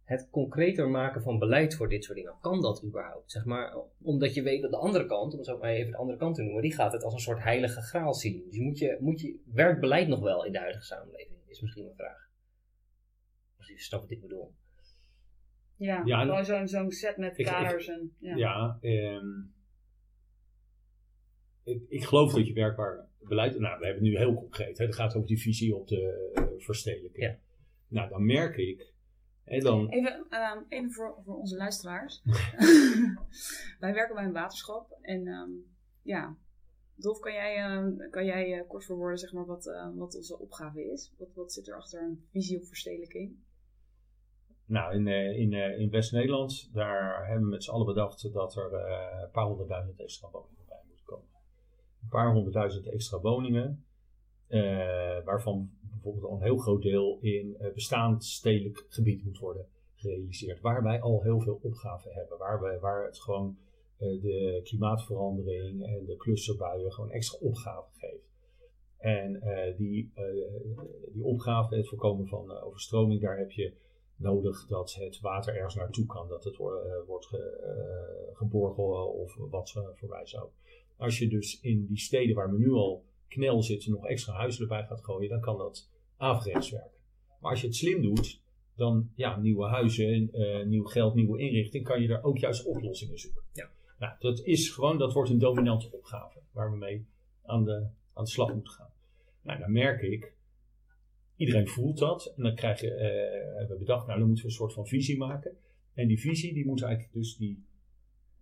het concreter maken van beleid voor dit soort dingen, kan dat überhaupt? Zeg maar, omdat je weet dat de andere kant, om het zo maar even de andere kant te noemen, die gaat het als een soort heilige graal zien. Dus moet je, moet je, werkt beleid nog wel in de huidige samenleving? Is misschien een vraag. Als je snapt wat ik bedoel. Ja, Ja, zo'n set met Ik- kaders. en, ja. Ja, ehm, ik, ik geloof dat je werkbaar beleid. Nou, we hebben het nu heel concreet. Hè, het gaat over die visie op de eh, verstedelijking. Ja. Nou, dan merk ik. En dan, Even, ehm, even voor, voor onze luisteraars. <laughs> <laughs> Wij werken bij een waterschap. En ehm, ja, Dolf, kan jij, ehm, kan jij eh, kort verwoorden zeg maar, wat, wat onze opgave is? Wat, wat zit er achter een visie op verstedelijking? nou, in, eh, in, eh, in West-Nederland, daar hebben we met z'n allen bedacht dat er een paar honderdduizend extra woningen bij moeten komen. Een paar honderdduizend extra woningen, waarvan bijvoorbeeld al een heel groot deel in eh, bestaand stedelijk gebied moet worden gerealiseerd. Waar wij al heel veel opgaven hebben, waar, we, waar het gewoon eh, de klimaatverandering en de clusterbuien gewoon extra opgaven geeft. En eh, die, eh, die opgave, het voorkomen van overstroming, daar heb je nodig dat het water ergens naartoe kan, dat het wo- wordt ge, geborgen of wat uh, voorbij zou. Als je dus in die steden waar we nu al knel zitten nog extra huizen erbij gaat gooien, dan kan dat averechts werken. Maar als je het slim doet, dan ja, nieuwe huizen, eh, nieuw geld, nieuwe inrichting, kan je daar ook juist oplossingen zoeken. Ja. Nou, dat is gewoon, dat wordt een dominante opgave waar we mee aan de, aan de slag moeten gaan. Nou, dan merk ik, iedereen voelt dat. En dan krijg je, eh, hebben we bedacht, nou dan moeten we een soort van visie maken. En die visie die moet eigenlijk dus die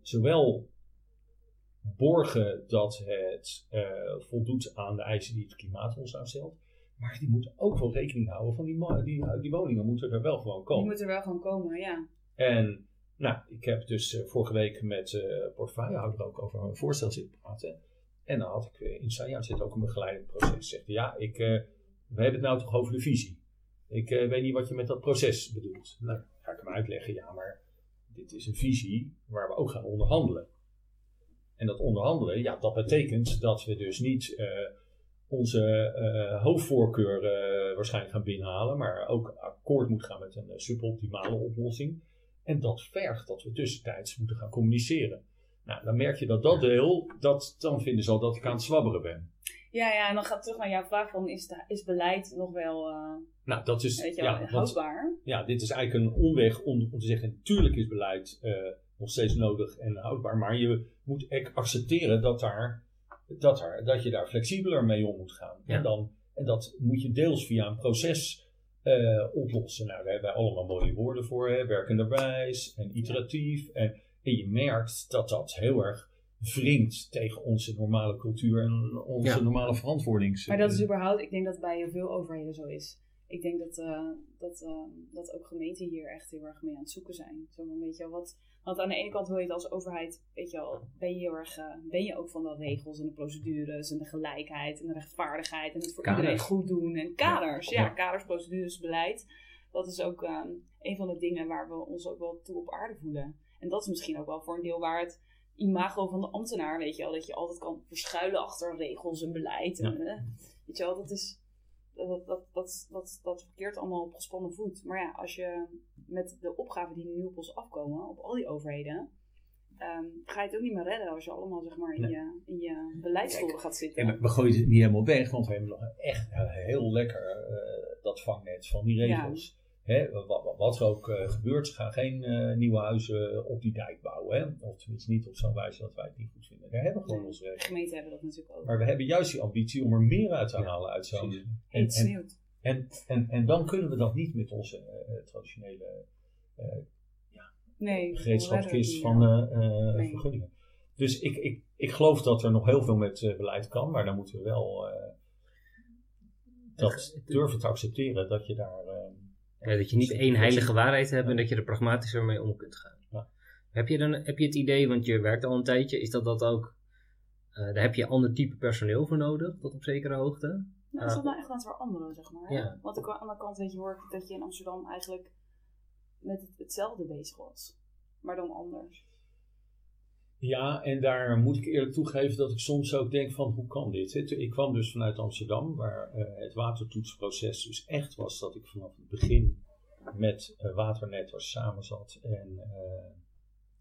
zowel borgen dat het eh, voldoet aan de eisen die het klimaat ons aanstelt. Maar die moeten ook wel rekening houden van die, die, die woningen moeten er wel gewoon Die komen. moet er wel gewoon komen, ja. En Nou, ik heb dus eh, vorige week met eh portefeuillehouder ook over een voorstel zitten praten. En dan had ik eh, in zijn zit ook een begeleidend proces. Zegt ja, ik, eh, we hebben het nou toch over de visie. Ik eh, weet niet wat je met dat proces bedoelt. Nou, ga ik hem uitleggen, ja, maar dit is een visie waar we ook gaan onderhandelen. En dat onderhandelen, ja, dat betekent dat we dus niet eh, onze eh, hoofdvoorkeur eh, waarschijnlijk gaan binnenhalen, maar ook akkoord moet gaan met een eh, suboptimale oplossing. En dat vergt dat we tussentijds moeten gaan communiceren. Nou, dan merk je dat dat deel, dat, dan vinden ze al dat ik aan het zwabberen ben. Ja, ja, en dan gaat terug naar jouw vraag van, is, de, is beleid nog wel, Nou, dat is, weet je wel, ja, want, houdbaar? ja, dit is eigenlijk een omweg om, om te zeggen, natuurlijk is beleid nog steeds nodig en houdbaar, maar je moet accepteren dat, daar, dat, daar, dat je daar flexibeler mee om moet gaan. Ja. En, dan, en dat moet je deels via een proces eh, oplossen. Nou, daar hebben wij allemaal mooie woorden voor, hè? werkenderwijs en iteratief. En, en je merkt dat dat heel erg wringt tegen onze normale cultuur en onze Ja. normale verantwoordings. Maar dat is überhaupt, ik denk dat bij heel veel overheden zo is. Ik denk dat, eh, dat, eh, dat ook gemeenten hier echt heel erg mee aan het zoeken zijn. Zo van, weet je wel, wat, want aan de ene kant wil je het als overheid, weet je wel, ben je heel erg, eh, ben je ook van de regels en de procedures en de gelijkheid en de rechtvaardigheid en het voor Kaders. iedereen goed doen en kaders. Ja, Ja. kaders, procedures, beleid. Dat is ook eh, een van de dingen waar we ons ook wel toe op aarde voelen. En dat is misschien ook wel voor een deel waar het imago van de ambtenaar, weet je wel, dat je altijd kan verschuilen achter regels en beleid. En, eh, weet je wel, dat is, dat, dat, dat, dat, dat verkeert allemaal op gespannen voet. Maar ja, als je met de opgaven die nu op ons afkomen, op al die overheden, ehm, ga je het ook niet meer redden als je allemaal zeg maar in Nee. je, in je gaat zitten. En we, we gooien het niet helemaal weg, want we hebben nog echt heel lekker eh, dat vangnet van die regels. Hè, wat, wat- wat er ook eh, gebeurt, ze gaan geen eh, nieuwe huizen op die dijk bouwen. Hè? Of tenminste niet op zo'n wijze dat wij het niet goed vinden. Daar hebben we gewoon Nee. onze regels. Gemeenten hebben dat natuurlijk ook. Maar we hebben juist die ambitie om er meer uit te Ja, halen uit zo'n... en-. En, en, en dan kunnen we dat niet met onze eh, traditionele Nee, gereedschapskist van eh, eh, Nee. vergunningen. Dus ik, ik, ik geloof dat er nog heel veel met eh, beleid kan, maar dan moeten we wel eh, dat durven te accepteren dat je daar. Ja, dat je niet één heilige waarheid hebt en dat je er pragmatischer mee om kunt gaan. Ja. Heb, je dan, heb je het idee, want je werkt al een tijdje, is dat dat ook, eh, daar heb je ander type personeel voor nodig, tot op zekere hoogte? Nou, is dat nou echt aan het veranderen, zeg maar? Ja. Want ook aan de andere kant, weet je, hoor ik dat je in Amsterdam eigenlijk met het, hetzelfde bezig was. Maar dan anders. Ja, en daar moet ik eerlijk toegeven dat ik soms ook denk van hoe kan dit? Ik kwam dus vanuit Amsterdam, waar eh, het watertoetsproces dus echt was dat ik vanaf het begin met eh, Waternet was samen zat en eh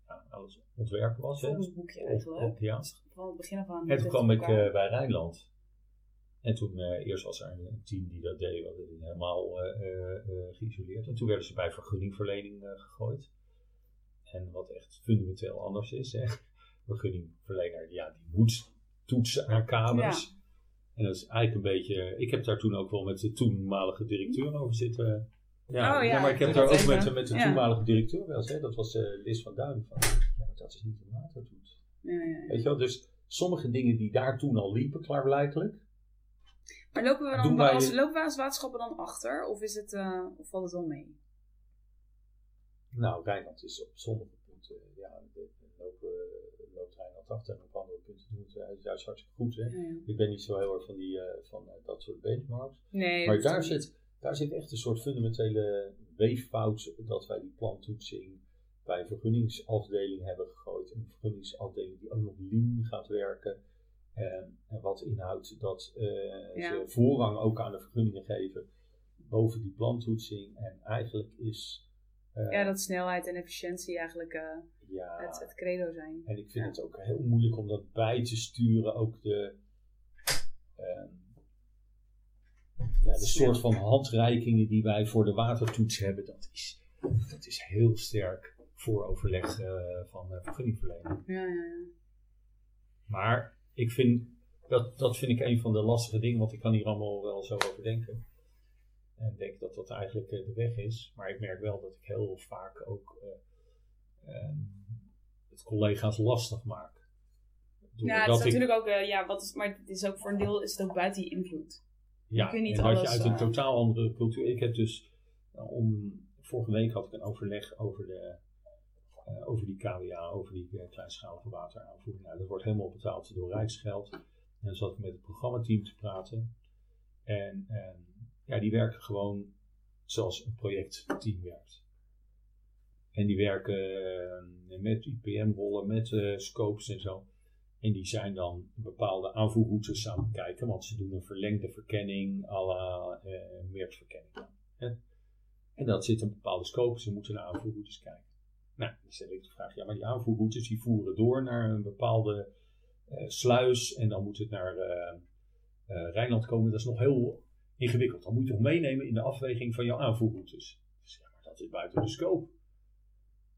ja, het ontwerpen was. Volgens boekje eigenlijk. op- ja. Van het begin af aan. En toen het kwam ik bij Rijnland. En toen, eerst was er een, team die dat deed, wat helemaal eh, eh, geïsoleerd. En toen werden ze bij vergunningverlening gegooid. En wat echt fundamenteel anders is, hè. Vergunningverlener, ja, die moet toetsen aan kamers. En dat is eigenlijk een beetje, ik heb daar toen ook wel met de toenmalige directeur over zitten. Ja, Oh, ja, maar ik heb daar ook met, even. met de toenmalige directeur wel eens, hè. dat was eh, Liz van Duin. Van, ja, maar dat is niet een watertoets. Ja, ja, ja. Weet je wel, dus sommige dingen die daar toen al liepen, klaarblijkelijk. Maar lopen we, dan, als, lopen we als waterschappen dan achter? Of, is het, eh, of valt het wel mee? Nou, Rijnland is op sommige punten, ja, de- 80 en op andere punten doen. Juist hartstikke goed. Hè? Ik ben niet zo heel erg van, die, eh, van eh, dat soort benchmarks. Nee, maar daar zit, daar zit echt een soort fundamentele weeffout dat wij die plantoetsing bij een vergunningsafdeling hebben gegooid. Een vergunningsafdeling die ook nog lean gaat werken. En, en wat inhoudt dat eh, ze voorrang ook aan de vergunningen geven boven die plantoetsing. En eigenlijk is eh, Ja, dat snelheid en efficiëntie eigenlijk eh, ja, het, het credo zijn. en ik vind Ja. het ook heel moeilijk om dat bij te sturen. Ook de, ehm, ja, de soort van handreikingen die wij voor de watertoets hebben. Dat is, dat is heel sterk voor overleg eh, van uh, vergunningverlening. Ja, ja, ja. Maar ik vind, dat, dat vind ik een van de lastige dingen. Want ik kan hier allemaal wel zo over denken. En denk dat dat eigenlijk eh, de weg is. Maar ik merk wel dat ik heel vaak ook eh, ehm, het collega's lastig maak. Ja, het is ik- natuurlijk ook, eh, ja, wat is, maar het is ook voor een deel is het ook buiten je invloed. Ja, je niet en je uit een totaal andere cultuur. Ik heb dus, om, vorige week had ik een overleg over de over die KWA, over die uh, kleinschalige wateraanvoer. Nou, dat wordt helemaal betaald door Rijksgeld. En dan zat ik met het programmateam te praten. En ehm, ja, die werken gewoon zoals een projectteam werkt. En die werken uh, met IPM-rollen, met uh, scopes en zo. En die zijn dan bepaalde aanvoerroutes aan het kijken, want ze doen een verlengde verkenning à la. Hè? En dat zit een bepaalde scope, ze moeten naar aanvoerroutes kijken. Nou, dan stel ik de vraag, ja, maar die aanvoerroutes die voeren door naar een bepaalde sluis en dan moet het naar Rijnland komen. Dat is nog heel ingewikkeld. Dan moet je toch meenemen in de afweging van jouw aanvoerroutes. Dus ja, maar dat is buiten de scope.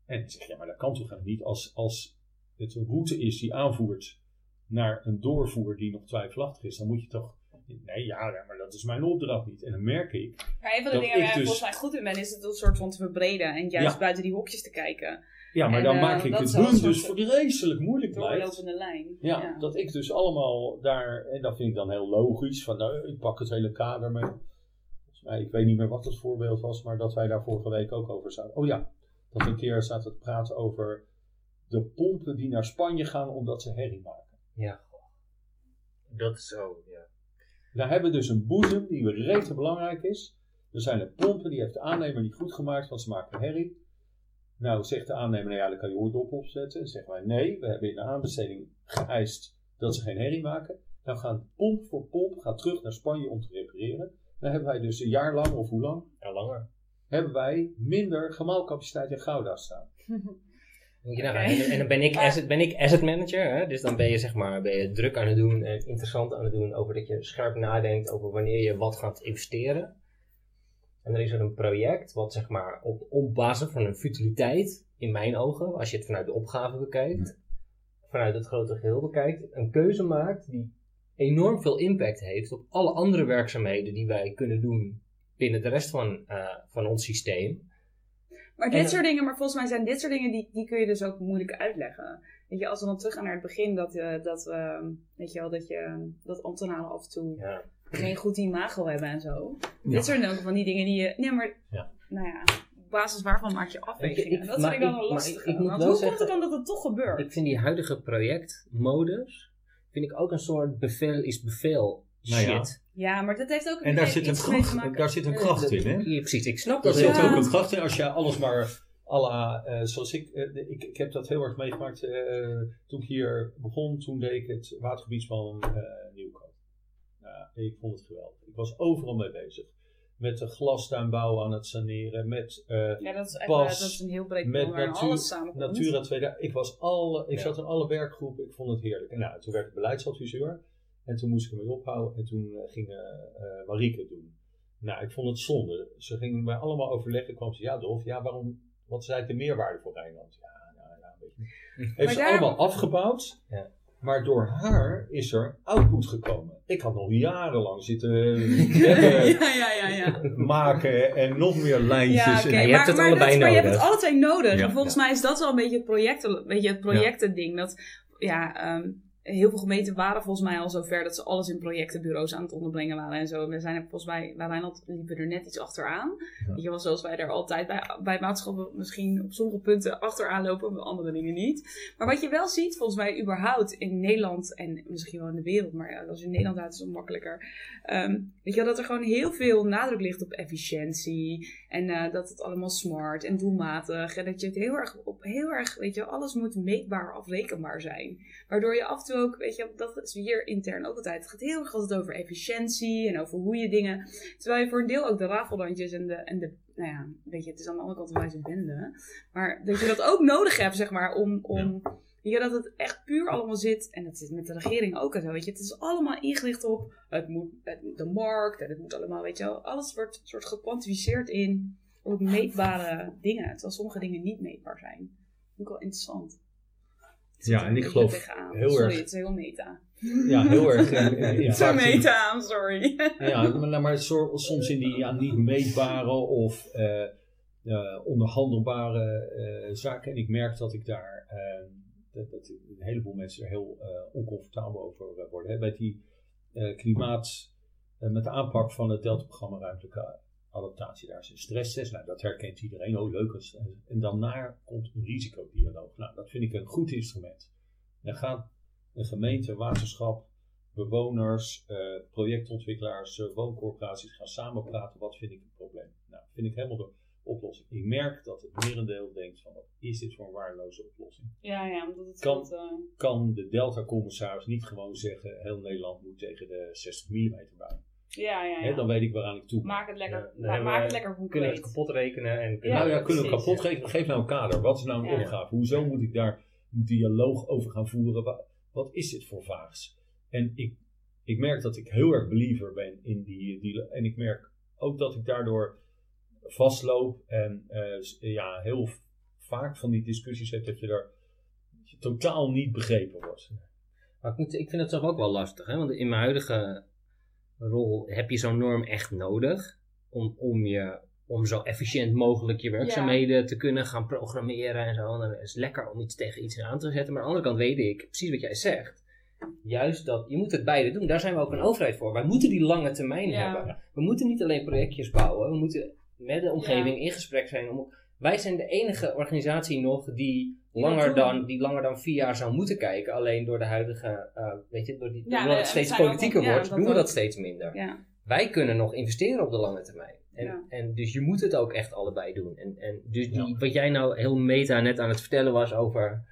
En dan zeg je, ja, maar dat kan toch niet als, als het een route is die aanvoert naar een doorvoer die nog twijfelachtig is, dan moet je toch. Nee, ja, maar dat is mijn opdracht niet. En dan merk ik. Maar een van de dingen waar ik dus, volgens mij goed in ben, is het een soort van te verbreden en juist ja. buiten die hokjes te kijken. Ja, maar en, dan uh, maak ik het hun dus vreselijk moeilijk blijft. Doorlopende lijn. Ja, Ja. dat ik dus allemaal daar, en dat vind ik dan heel logisch, van nou, ik pak het hele kader mee. Volgens mij, ik weet niet meer wat het voorbeeld was, maar dat wij daar vorige week ook over zouden. Oh ja, dat we een keer zaten te praten over de pompen die naar Spanje gaan omdat ze herrie maken. Ja, dat is zo, ja. Daar hebben we dus een boezem die rete belangrijk is. Er zijn er pompen, die heeft de aannemer niet goed gemaakt, want ze maken herrie. Nou, zegt de aannemer, nou ja, dan kan je oordop opzetten. Dan zeggen wij, nee, we hebben in de aanbesteding geëist dat ze geen herrie maken. Dan gaan pomp voor pomp gaat terug naar Spanje om te repareren. Dan hebben wij dus een jaar lang, of hoe lang, Ja, langer. hebben wij minder gemaalcapaciteit in Gouda staan. <laughs> Moet je nagaan. Oké. En, en dan ben ik, Maar- asset, ben ik asset manager, hè? dus dan ben je zeg maar ben je druk aan het doen en interessant aan het doen over dat je scherp nadenkt over wanneer je wat gaat investeren. En dan is er een project wat zeg maar op, op basis van een futiliteit, in mijn ogen, als je het vanuit de opgave bekijkt, vanuit het grote geheel bekijkt, een keuze maakt die enorm veel impact heeft op alle andere werkzaamheden die wij kunnen doen binnen de rest van, eh, van ons systeem. Maar En- dit soort dingen, maar volgens mij zijn dit soort dingen, die, die kun je dus ook moeilijk uitleggen. Weet je, als we dan teruggaan naar het begin, dat, eh, dat, eh, weet je wel, dat, je, dat ambtenaren af en toe Ja. Geen goed imago hebben en zo. Ja. Dit soort ook van die dingen die je, nee maar, Ja. nou ja, op basis waarvan maak je afwegingen? Ik- ik- dat vind ik dan wel maar lastig. ik- ik moet Want wel hoe komt het zeggen- dan dat het toch gebeurt? Ik vind die huidige projectmodus, vind ik ook een soort bevel is bevel Nou ja. shit. ja, maar dat heeft ook En daar zit, een kracht, daar zit een kracht in, hè? Ja, precies, ik snap Daar dat zit heel Ja. ook een kracht in als je alles maar à la, eh, zoals ik, eh, ik, ik heb dat heel erg meegemaakt eh, toen ik hier begon, toen deed ik het watergebiedsplan eh Nieuwkoop. Ik vond het geweldig. Ik was overal mee bezig. Met de glastuinbouw aan het saneren, met eh, Ja, dat is, echt, Pas dat is een heel breed met waar natuur- alles samenkomt. Natura 2000. Ik, was alle, ik Ja. zat in alle werkgroepen, ik vond het heerlijk. En nou, toen werd ik beleidsadviseur. En toen moest ik ermee ophouden. En toen eh, ging eh, eh, Marieke het doen. Nou, ik vond het zonde. Ze gingen mij allemaal overleggen. kwam ze, ja Dolf, ja waarom, wat is eigenlijk de meerwaarde voor Rijnland? Ja, nou, ja, weet je niet. Heeft Maar ze daar- allemaal afgebouwd. Ja. Maar door haar is er output gekomen. Ik had nog jarenlang zitten <laughs> hebben, ja, ja, ja, ja. maken en nog meer lijntjes. Ja, oké. en, je hebt het allebei dat, maar je hebt nodig. het alle twee nodig. Ja. En volgens mij is dat wel een beetje het, project, weet je, het projectending. Dat, ja, ehm, heel veel gemeenten waren volgens mij al zover dat ze alles in projectenbureaus aan het onderbrengen waren en zo. We zijn er volgens mij, bij Rijnland liepen er net iets achteraan. Ja. Weet je wel, zoals wij er altijd bij, bij maatschappen misschien op sommige punten achteraan lopen, bij andere dingen niet. Maar wat je wel ziet, volgens mij überhaupt in Nederland en misschien wel in de wereld, maar ja, als je in Nederland uit is het makkelijker. Ehm, weet je wel, dat er gewoon heel veel nadruk ligt op efficiëntie. En eh, dat het allemaal smart en doelmatig. En dat je het heel erg op heel erg, weet je, alles moet meetbaar, afrekenbaar zijn. Waardoor je af en toe ook, weet je, dat is hier intern ook altijd. Het gaat heel erg altijd over efficiëntie en over hoe je dingen. Terwijl je voor een deel ook de rafelrandjes en de, en de nou ja, weet je, het is aan de andere kant een wijze bende. Maar dat je dat ook nodig hebt, zeg maar, om. om je, dat het echt puur allemaal zit, en dat zit met de regering ook en zo, weet je. Het is allemaal ingericht op het moet, het, de markt en het moet allemaal, weet je wel. Alles wordt soort gekwantificeerd in op meetbare dingen, terwijl sommige dingen niet meetbaar zijn. Vind ik wel interessant. Ja, en ik geloof heel Sorry, erg- het is heel meta. ja, heel erg. Zo <laughs> meta, sorry. Ja, maar, maar soms in die ja, niet meetbare of eh, eh, onderhandelbare eh, zaken. En ik merk dat ik daar, dat, dat een heleboel mensen er heel oncomfortabel over worden. Hè. Bij die klimaat, met de aanpak van het Delta-programma Ruimtelijke adaptatie. Daar is een stresstest. Nou, dat herkent iedereen. Oh, leuk. als- En daarna komt een risicodialoog. Nou, dat vind ik een goed instrument. Dan gaat een gemeente, waterschap, bewoners, eh, projectontwikkelaars, eh, wooncorporaties gaan samen praten. Wat vind ik het probleem? Nou, vind ik helemaal de oplossing. Ik merk dat het merendeel denkt van, wat is dit voor een waardeloze oplossing? Ja, ja, omdat het Kan- wat, eh, Kan de Delta-commissaris niet gewoon zeggen, heel Nederland moet tegen de 60 mm bouwen? Ja, ja, Hè, dan weet ik waaraan ik toe ben. Maak het lekker, Ja, hebben maak het lekker Kunnen we het kapot rekenen en kunnen nou ja, kunnen we kapot geven? Geef nou een kader. Wat is nou een Ja. opgave? Hoezo moet ik daar een dialoog over gaan voeren? Wa- Wat, is dit voor vaags? En ik, ik merk dat ik heel erg believer ben in die, die... En ik merk ook dat ik daardoor vastloop. En eh, ja, heel vaak van die discussies heb dat je daar dat je totaal niet begrepen wordt. Maar ik, moet, ik vind het zelf ook wel lastig, hè? want in mijn huidige rol heb je zo'n norm echt nodig om, om, je, om zo efficiënt mogelijk je werkzaamheden te kunnen gaan programmeren en zo. En dan is het lekker om iets tegen iets aan te zetten. Maar aan de andere kant weet ik, precies wat jij zegt, juist dat je moet het beide doen. Daar zijn we ook een overheid voor. Wij moeten die lange termijn Ja. hebben. We moeten niet alleen projectjes bouwen, we moeten met de omgeving in gesprek zijn. Om, wij zijn de enige organisatie nog die langer, dan, die langer dan vier jaar zou moeten kijken. Alleen door de huidige, eh, weet je, door die, Ja, doordat het steeds zijn ook politieker ja, wordt, doen we ook. dat steeds minder. Ja, Wij kunnen nog investeren op de lange termijn. En, Ja. en dus je moet het ook echt allebei doen. En, en dus die, Ja. wat jij nou heel meta net aan het vertellen was over.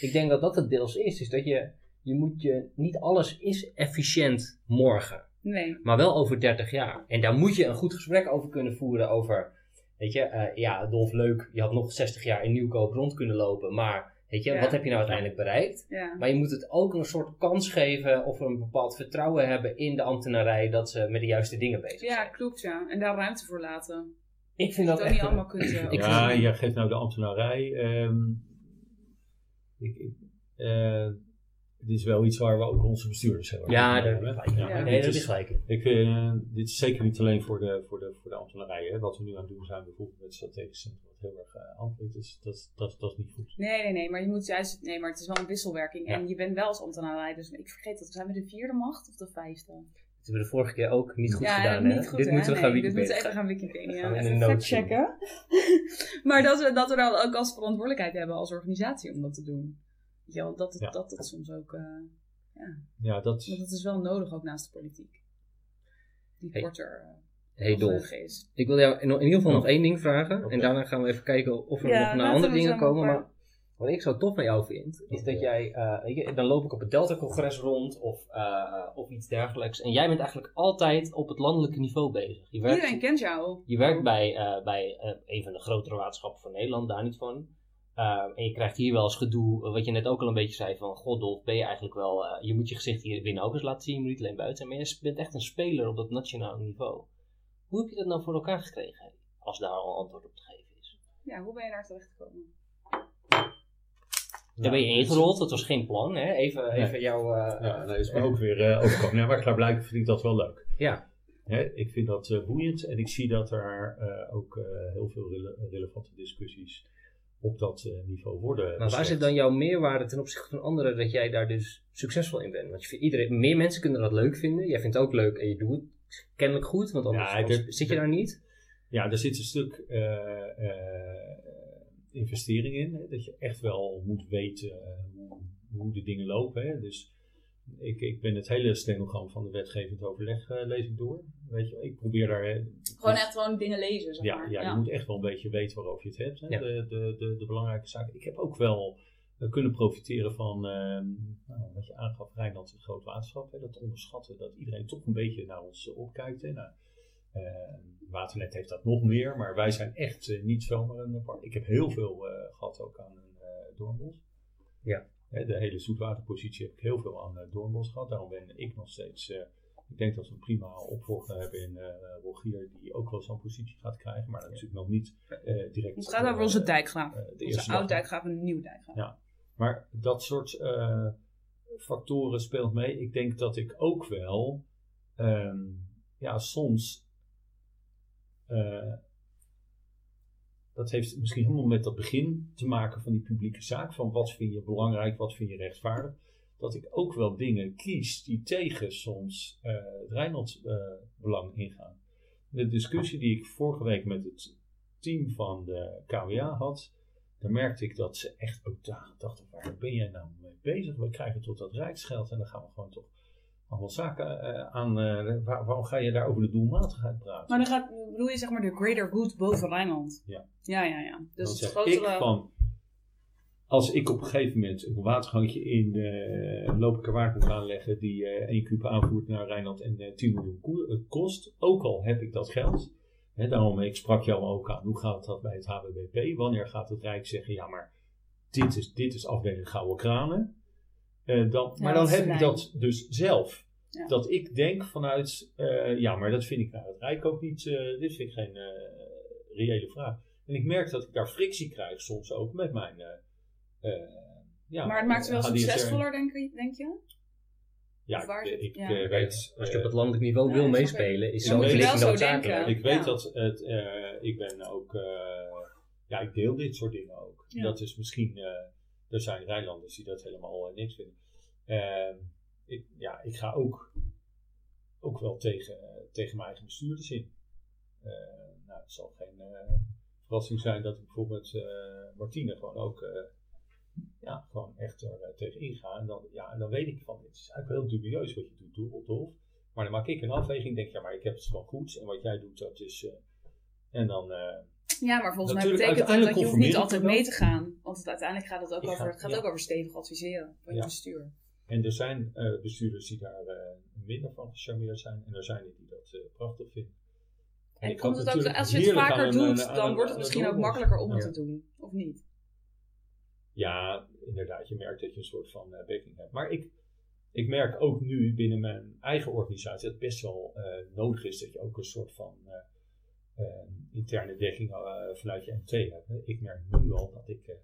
Ik denk dat dat het deels is. Is dat je, je moet je, niet alles is efficiënt morgen nee. maar wel over 30 jaar. En daar moet je een goed gesprek over kunnen voeren over, weet je, eh, ja, Dolf leuk, je had nog 60 jaar in Nieuwkoop rond kunnen lopen, maar weet je, Ja. wat heb je nou uiteindelijk bereikt? Ja. Maar je moet het ook een soort kans geven of een bepaald vertrouwen hebben in de ambtenarij dat ze met de juiste dingen bezig ja, zijn. klopt ja. En daar ruimte voor laten. Ik vind Dat dat echt... niet allemaal kunt. eh, <clears throat> ja, jij geeft nou de ambtenarij. ehm, ik, ik, dit is wel iets waar we ook onze bestuurders hebben. Ja, daar hebben. gelijk. Ja. Nee, dat is- is gelijk. Ik, eh, dit is zeker niet alleen voor de, voor de, voor de ambtenarij. Hè. Wat we nu aan het doen zijn, bijvoorbeeld met het strategisch centrum, wat heel erg uh, antwoord is, dat, dat, dat is niet goed. Nee, nee, nee, maar je moet juist. Nee, maar het is wel een wisselwerking. Ja. En je bent wel als ambtenaar, dus ik vergeet dat. Zijn we de vierde macht of de vijfde? Dat hebben we de vorige keer ook niet goed ja, gedaan, niet hè? goed, Dit hè? moeten we gaan Nee, Dit Wikipedia. moeten we even gaan Wikipedia. Even factchecken. <laughs> maar dat we, dat we dan ook als verantwoordelijkheid hebben als organisatie om dat te doen. Weet wel, dat het, Ja. dat het soms ook. eh, Ja, dat, want het is wel nodig ook naast de politiek. Die Hey. korter. eh, Hey Dolf, ik wil jou in in ieder geval nog één ding vragen. En daarna gaan we even kijken of we Ja, nog naar andere dingen komen. Maar wat ik zo tof van jou vind, is dat jij, eh, weet je, dan loop ik op het Delta-congres rond of, eh, of iets dergelijks. En jij bent eigenlijk altijd op het landelijke niveau bezig. Je werkt, Iedereen kent jou. je werkt bij, eh, bij eh, een van de grotere waterschappen van Nederland, daar niet van. Eh, en je krijgt hier wel eens gedoe, eh, wat je net ook al een beetje zei, van god Dolf, ben je eigenlijk wel, eh, je moet je gezicht hier binnen ook eens laten zien, je moet niet alleen buiten zijn, maar je bent echt een speler op dat nationale niveau. Hoe heb je dat nou voor elkaar gekregen, als daar al antwoord op te geven is? Ja, hoe ben je daar terecht gekomen? Daar ben je ingerold, dat was geen plan, hè? Even, Nee. even jouw... eh, ja, nee, is me ook weer eh overkomen. Ja, maar klaarblijkelijk vind ik dat wel leuk. ja. Hè, ik vind dat eh, boeiend en ik zie dat er eh, ook eh, heel veel rele- relevante discussies op dat eh, niveau worden. Maar waar beslecht. zit dan jouw meerwaarde ten opzichte van anderen dat jij daar dus succesvol in bent? Want je iedereen, meer mensen kunnen dat leuk vinden. Jij vindt het ook leuk en je doet het kennelijk goed, want anders, Ja, anders dit- zit je daar niet. Ja, er zit een stuk eh, eh, investering in. Hè, dat je echt wel moet weten hoe, hoe de dingen lopen. Hè. Dus ik, ik ben het hele stenogram van de wetgevend overleg eh, lees ik door. Weet je, ik probeer daar... Gewoon echt gewoon dingen lezen, zeg Ja, maar. ja, je moet echt wel een beetje weten waarover je het hebt. Hè? Ja. De, de, de, de belangrijke zaken. Ik heb ook wel eh, kunnen profiteren van ehm, nou, wat je aangaf, Rijnland een groot waterschap. Hè? Dat onderschatten, dat iedereen toch een beetje naar ons eh, opkijkt. Hè? Nou, Waternet heeft dat nog meer, maar wij zijn echt eh, niet zomaar een apart. Ik heb heel veel eh, gehad ook aan een uh, Doornbos. Ja. Hè, de hele zoetwaterpositie heb ik heel veel aan uh, Doornbos gehad. Daarom ben ik nog steeds... eh, ik denk dat we een prima opvolger hebben in uh, Rogier, die ook wel zo'n positie gaat krijgen, maar natuurlijk nog niet uh, direct. Het gaat over onze dijkgraaf. Uh, onze oude dijkgraaf en een nieuwe dijkgraaf. Ja, maar dat soort uh, factoren speelt mee. Ik denk dat ik ook wel, um, ja, soms. Uh, dat heeft misschien helemaal met dat begin te maken van die publieke zaak. Van wat vind je belangrijk, wat vind je rechtvaardig dat ik ook wel dingen kies die tegen soms uh, het Rijnlands uh, belang ingaan. de discussie die ik vorige week met het team van de KWA had, daar merkte ik dat ze echt ook dachten, waar ben jij nou mee bezig? We krijgen tot dat rijksgeld en dan gaan we gewoon toch allemaal zaken eh, aan, eh, waar- waarom ga je daar over de doelmatigheid praten? Maar dan gaat, bedoel je zeg maar de greater good boven Rijnland? Ja. Ja, ja, ja. Dus dan het grotere... ik van, als ik op een gegeven moment een watergangje in uh, Lopenkerwaard moet aanleggen die eh 1 kuub aanvoert naar Rijnland en eh, 10 miljoen eh, kost, ook al heb ik dat geld. Hè, daarom, ik sprak jou ook aan, hoe gaat dat bij het HBBP? Wanneer gaat het Rijk zeggen, ja maar dit is, dit is afdeling gouden kranen. Eh, dan, maar dan heb ik dat dus zelf. Ja. Dat ik denk vanuit, eh, ja maar dat vind ik naar het Rijk ook niet, eh, dit vind ik geen eh, reële vraag. En ik merk dat ik daar frictie krijg soms ook met mijn... eh, eh, ja, maar het maakt ze wel succesvoller, denk, je- denk je? Ja, ik, ik ja. weet... Als je op het landelijk niveau Ja, wil meespelen, is zo'n zo noodzakelijk. Ik weet Ja. dat het, eh, ik ben ook, eh, ja, ik deel dit soort dingen ook. Ja. Dat is misschien, eh, er zijn Rijnlanders die dat helemaal eh, niks vinden. Ehm, ik, ja, ik ga ook, ook wel tegen, eh, tegen mijn eigen bestuurders in. Eh, nou, het zal geen eh, verrassing zijn dat ik bijvoorbeeld Martine gewoon ook, ja, gewoon echt er eh, tegen inga. En dan, ja, en dan weet ik van, het is eigenlijk wel heel dubieus wat je doet, Doel, Dolf. Maar dan maak ik een afweging, denk ja, maar ik heb het gewoon goed. En wat jij doet, dat is. en dan. Ja, maar volgens mij betekent dat dat je hoeft niet altijd mee te gaan. Want het, uiteindelijk gaat het ook over, het gaat ja. ook over stevig adviseren van je bestuur. en er zijn eh, bestuurders die daar eh, minder van gecharmeerd zijn. En er zijn er die dat eh, prachtig vinden. En komt het ook, als je het vaker een- doet, dan wordt het misschien ook makkelijker om het te doen. Of niet? Ja, inderdaad. Je merkt dat je een soort van backing hebt. Maar ik, ik merk ook nu binnen mijn eigen organisatie dat het best wel nodig is dat je ook een soort van interne dekking eh, vanuit je MT hebt. hè. Ik merk nu al dat ik eh,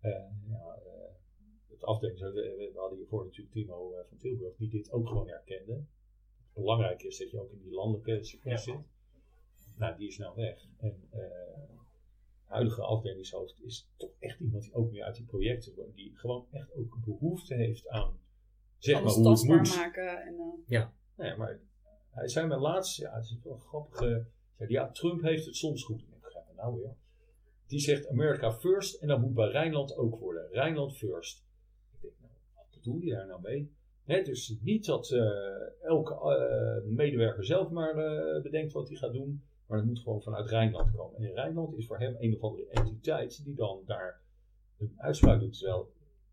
eh, ja, eh, het afdeling, we we hadden hiervoor natuurlijk Timo eh, van Tilburg, die dit ook gewoon herkende. Belangrijk is dat je ook in die landelijke circuit Ja. zit. Nou, die is nou weg. En eh, de huidige afdelingshoofd is toch echt iemand die ook meer uit die projecten wordt. Die gewoon echt ook behoefte heeft aan, zeg Alles maar hoe het moet. maken. En, eh, Nee, maar hij zei mij laatst, ja, het is wel een grappige. Ja, Trump heeft het soms goed. Ik ga maar nou weer. Die zegt America first en dat moet bij Rijnland ook worden. Rijnland first. Ik denk, nou, wat bedoel je daar nou mee? Dus niet dat eh, elke eh, medewerker zelf maar eh, bedenkt wat hij gaat doen. Maar het moet gewoon vanuit Rijnland komen. En Rijnland is voor hem een of andere entiteit die dan daar een uitspraak doet. Terwijl,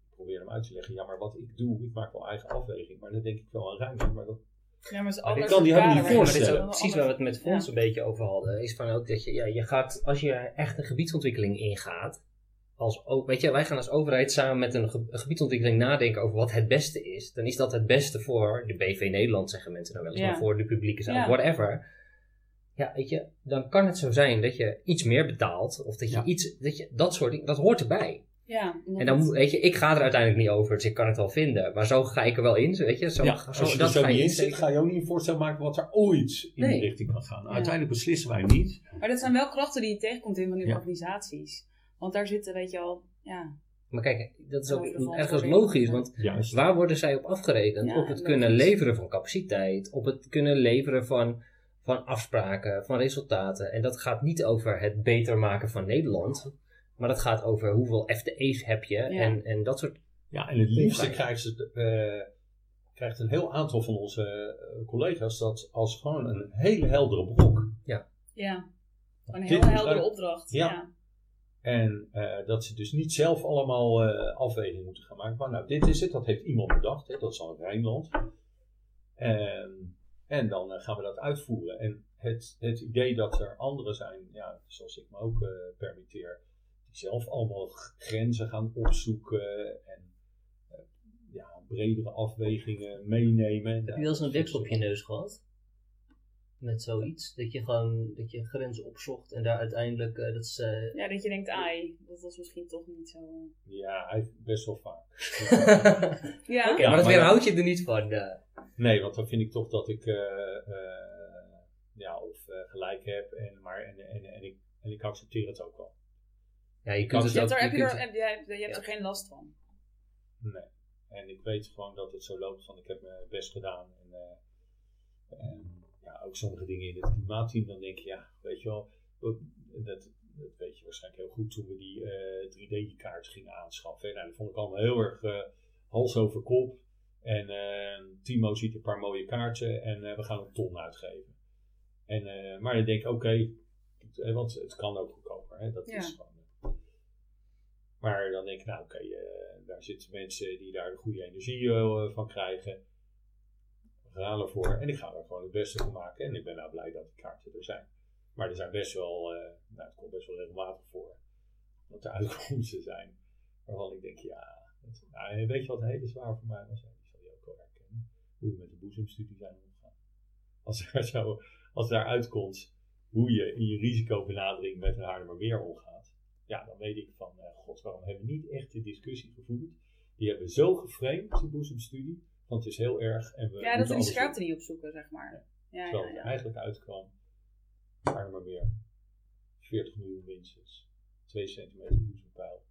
ik probeer hem uit te leggen, ja, maar wat ik doe, ik maak wel eigen afweging. Maar dan denk ik wel aan Rijnland. Maar dat ja, maar het is Maar ik anders kan die helemaal niet kader, Maar dit is voorstellen. precies waar we het met Fons Ja. een beetje over hadden. Is van ook dat je, ja, je gaat, als je echt een gebiedsontwikkeling ingaat. Als, weet je, wij gaan als overheid samen met een, ge- een gebiedsontwikkeling nadenken over wat het beste is. Dan is dat het beste voor de BV Nederland, zeggen mensen nou wel eens. Ja. Maar voor de publieke zaak, Ja. whatever. Ja, weet je, dan kan het zo zijn dat je iets meer betaalt. Of dat je Ja. iets, dat, je, dat soort dingen, dat hoort erbij. Ja, En dan moet, weet je, ik ga er uiteindelijk niet over, dus ik kan het wel vinden. Maar zo ga ik er wel in, weet je. Zo, ja, zo, als je er dat zo ga je niet in zit, ga je ook niet een voorstel maken wat er ooit in Nee. die richting kan gaan. Uiteindelijk beslissen wij niet. Maar dat zijn wel krachten die je tegenkomt in van die Ja. organisaties. Want daar zitten, weet je al, ja. Maar kijk, dat is ook de ergens logisch, want Juist. waar worden zij op afgerekend? Ja, op het logisch. kunnen leveren van capaciteit, op het kunnen leveren van, van afspraken, van resultaten. En dat gaat niet over het beter maken van Nederland, maar dat gaat over hoeveel FTE's heb je Ja. en, en dat soort. Ja, en het liefste krijgt, ze, eh, krijgt een heel aantal van onze eh, collega's dat als gewoon een hele heldere brok. Ja. Gewoon een hele moet heldere opdracht. Ja. Ja. En eh, dat ze dus niet zelf allemaal eh afwegingen moeten gaan maken. Maar nou, dit is het, dat heeft iemand bedacht. Hè, dat is al Rijnland. En, en dan gaan we dat uitvoeren. En het, het idee dat er anderen zijn, ja, zoals ik me ook eh, permitteer, die zelf allemaal grenzen gaan opzoeken en eh, ja, bredere afwegingen meenemen. Heb je wel eens een is- op je neus gehad? Met zoiets? Dat je gewoon dat je grenzen opzocht en daar uiteindelijk, eh, dat is... eh, Ja, dat je denkt, ai, dat was misschien toch niet zo. Ja, hij- best wel vaak. <laughs> Ja, Oké, Ja, maar dat maar weerhoudt je er niet van. eh. Nee, want dan vind ik toch dat ik eh, eh, ja, of eh, gelijk heb, en, maar, en, en, en, ik, en ik accepteer het ook wel. Ja, je kunt Je het je ook... hebt er, heb je kunt er, hebt er geen last van. Nee. En ik weet gewoon dat het zo loopt van ik heb mijn best gedaan. En, eh, en ja, ook sommige dingen in het klimaatteam, dan denk je, ja, weet je wel, dat, dat, weet je waarschijnlijk heel goed toen we die eh 3D-kaart gingen aanschaffen. Nou, dat vond ik allemaal heel erg eh, hals over kop. En eh, Timo ziet een paar mooie kaarten en eh, we gaan een ton uitgeven. En, eh, maar dan denk ik, oké, want het kan ook goedkoper. Hè? Dat Ja. is gewoon. Maar dan denk ik, nou oké, eh, daar zitten mensen die daar de goede energie eh, van krijgen. We gaan ervoor en ik ga er gewoon het beste van maken. En ik ben nou blij dat die kaarten er zijn. Maar er zijn best wel, eh, nou het komt best wel regelmatig voor, dat er <laughs> uitkomsten zijn. Waarvan ik denk, ja, nou, weet je wat hele zwaar voor mij was? Die zal je ook wel herkennen. Hoe we met de boezemstudie zijn omgegaan. Als <laughs> er zo, als daar uitkomt hoe je in je risicobenadering met een Haarlemmermeer omgaat. Ja, dan weet ik van, eh, god, waarom hebben we niet echt de discussie gevoerd? Die hebben we zo geframed, die boezemstudie, want het is heel erg. En we Ja, dat we die scherpte niet opzoeken, zeg maar. Ja, Terwijl ja, het er ja. eigenlijk uitkwam, Haarlemmermeer, 40 miljoen minstens, 2 centimeter boezempeil,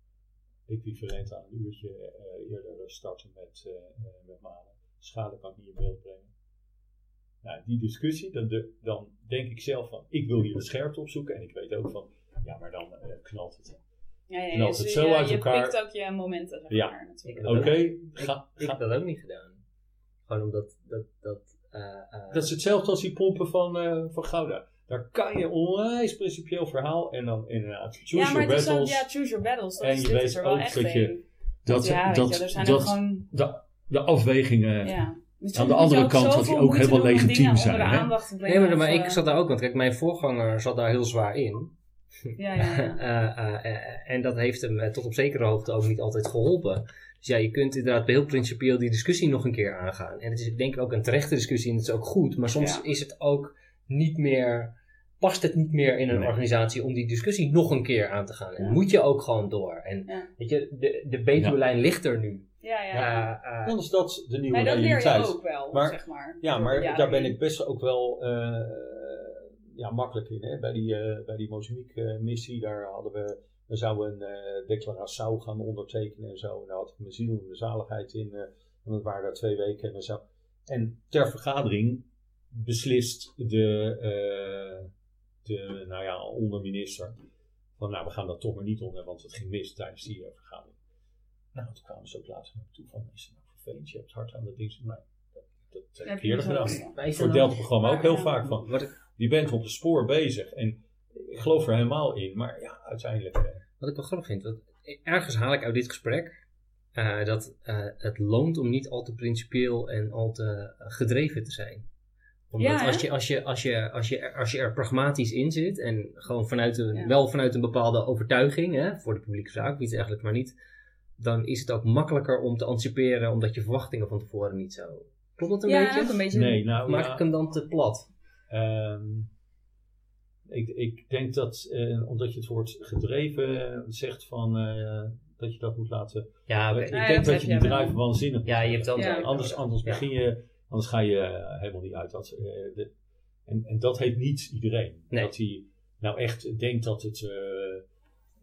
equivalent aan een uurtje eh, eerder starten met, eh, eh, met malen. Schade kan ik niet in beeld brengen. Nou, die discussie, dan, de, dan denk ik zelf van, ik wil hier de scherpte opzoeken. En ik weet ook van, ja, maar dan eh, knalt het. Ja, ja, knalt dus het je- zo uit je elkaar. pikt ook je momenten, zeg Ja. maar, natuurlijk. Oké, Ik, ga, ik ga- heb dat ook niet gedaan. Gewoon omdat dat. dat eh, eh, dat is hetzelfde als die pompen van, eh, van Gouda. Daar kan je onwijs principieel verhaal en dan inderdaad choose ja, maar your het is ook, battles. ja, choose your battles. Dat En is, je weet er wel echt dat je- dat, ja, dat, je, er zijn dat, gewoon... de, de afwegingen. Ja. Dus Aan de andere kant had zoveel hij ook helemaal legitiem zijn, hè? Nee, maar, maar ik zat daar ook, want kijk, mijn voorganger zat daar heel zwaar in. <laughs> Ja, ja, ja. Eh, eh, eh, en dat heeft hem tot op zekere hoogte ook niet altijd geholpen. Dus ja, je kunt inderdaad heel principieel die discussie nog een keer aangaan. En het is denk ik ook een terechte discussie en het is ook goed. Maar soms Ja. is het ook niet meer, past het niet meer in een Nee. organisatie om die discussie nog een keer aan te gaan. En Ja. moet je ook gewoon door. En Ja. weet je, de, de Betuwe-lijn ligt er nu. Ja, ja. Dan is dat de nieuwe Maar dat leer realiteit. je ook wel, Maar- zeg maar. Ja, maar daar ben ik best ook wel eh, ja, makkelijk in. Hè? Bij die, eh bij die Mozambique-missie, daar hadden we, we zouden een eh declaratie gaan ondertekenen en zo. En daar had ik mijn ziel en mijn zaligheid in. eh en dat waren daar twee weken en zo. En ter vergadering beslist de, eh, de nou ja, onderminister van nou, we gaan dat toch maar niet onder, want het ging mis tijdens die eh, vergadering. Nou, toen kwamen ze ook later naar me toe van, is het nou vervelend, je hebt hard aan de ding. Nee, dat, dat heb ik je eerder gedaan. Voor het Delta-programma ook heel vaak van. Wat ik, Je bent op het spoor bezig en ik geloof er helemaal in, maar ja, uiteindelijk. eh, wat ik wel grappig vind, want ergens haal ik uit dit gesprek eh, dat eh, het loont om niet al te principieel en al te gedreven te zijn. Omdat Ja, als, je, als, je, als, je, als, je, er- als je er pragmatisch in zit en gewoon vanuit een, Ja. wel vanuit een bepaalde overtuiging hè, voor de publieke zaak, iets eigenlijk maar niet, dan is het ook makkelijker om te anticiperen omdat je verwachtingen van tevoren niet zo. Klopt dat een ja, beetje? ook een beetje. nee, nou maak ja, ik hem dan te plat? Ehm, ik, ik denk dat, eh, omdat je het woord gedreven eh, zegt, van, eh, dat je dat moet laten. Ja, ik ja, denk dat je die drive waanzinnig Ja, je hebt dan Ja. zo- Anders, anders, Ja. begin je, anders ga je helemaal niet uit. Dat, eh, de, en, en dat heeft niet iedereen. Nee. Dat hij nou echt denkt dat het. eh,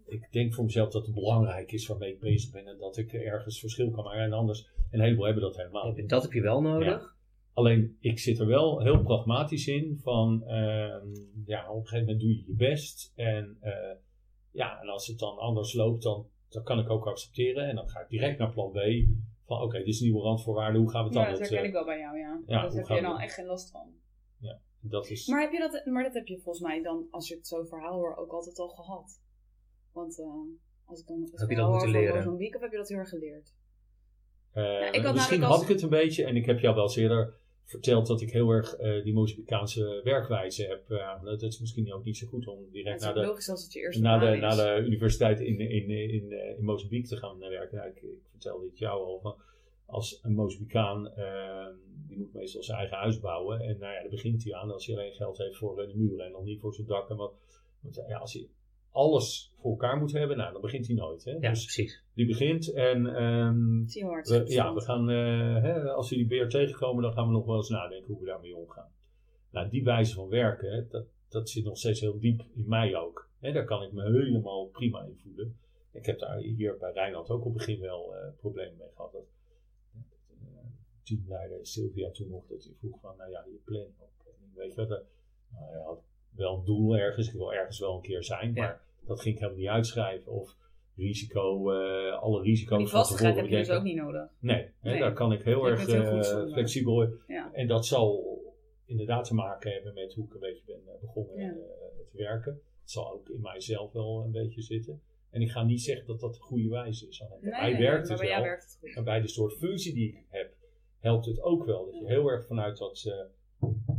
ik denk voor mezelf dat het belangrijk is waarmee ik bezig ben en dat ik ergens verschil kan maken. En anders, een heleboel hebben dat helemaal niet. Dat heb je wel nodig. Alleen ik zit er wel heel pragmatisch in van ehm, ja, op een gegeven moment doe je je best. En eh, ja, en als het dan anders loopt, dan, dan kan ik ook accepteren. En dan ga ik direct naar plan B. Van oké, dit is een nieuwe randvoorwaarde, hoe gaan we het dan? Ja, dat herken eh, ik wel bij jou, ja. ja, dat hoe heb je dan echt geen last van. dat is, Maar, heb je dat, maar dat heb je volgens mij dan, als je het zo verhaal hoor, ook altijd al gehad. Want eh, als ik dan het Heb je dat moeten leren? Mozambique, of heb je dat heel erg geleerd? Eh, ik had misschien had ik het een beetje en ik heb jou wel eens eerder verteld dat ik heel erg eh, die Mozambicaanse werkwijze heb. eh, dat is misschien ook niet zo goed om direct naar de, je de, de universiteit in, in, in, in, in Mozambique te gaan werken. Nou, ik, ik vertelde het jou al van als een Mozambicaan, eh, die moet meestal zijn eigen huis bouwen. En nou ja, daar begint hij aan als hij alleen geld heeft voor eh, de muren en nog niet voor zijn dak. En wat, want ja, als hij alles voor elkaar moet hebben, nou, dan begint hij nooit. Hè? Ja, Dus precies. die begint en ehm, Zie je hard. we, ja, we gaan, eh, hè, als we die beer tegenkomen, dan gaan we nog wel eens nadenken hoe we daarmee omgaan. Nou, die wijze van werken, hè, dat, dat zit nog steeds heel diep in mij ook. Hè, daar kan ik me helemaal prima in voelen. Ik heb daar hier bij Rijnland ook op het begin wel eh, problemen mee gehad. Dat, dat, eh, teamleider Sylvia toen nog, dat hij vroeg van, nou ja, je planning op. En ik weet je wat, eh, nou ja, had wel een doel ergens, ik wil ergens wel een keer zijn, Ja. Dat ging ik helemaal niet uitschrijven. Of risico, eh, alle risico's Die van vastigheid heb je dus ook niet nodig. Nee, hè, Nee. daar kan ik heel Je erg heel eh, flexibel. Ja. En dat zal inderdaad te maken hebben met hoe ik een beetje ben eh, begonnen Ja. te werken. Het zal ook in mijzelf wel een beetje zitten. En ik ga niet zeggen dat dat de goede wijze is. Bij Nee, mij werkt het wel. werkt het goed. En bij de soort functie die ik heb, helpt het ook wel. Dat je heel erg vanuit dat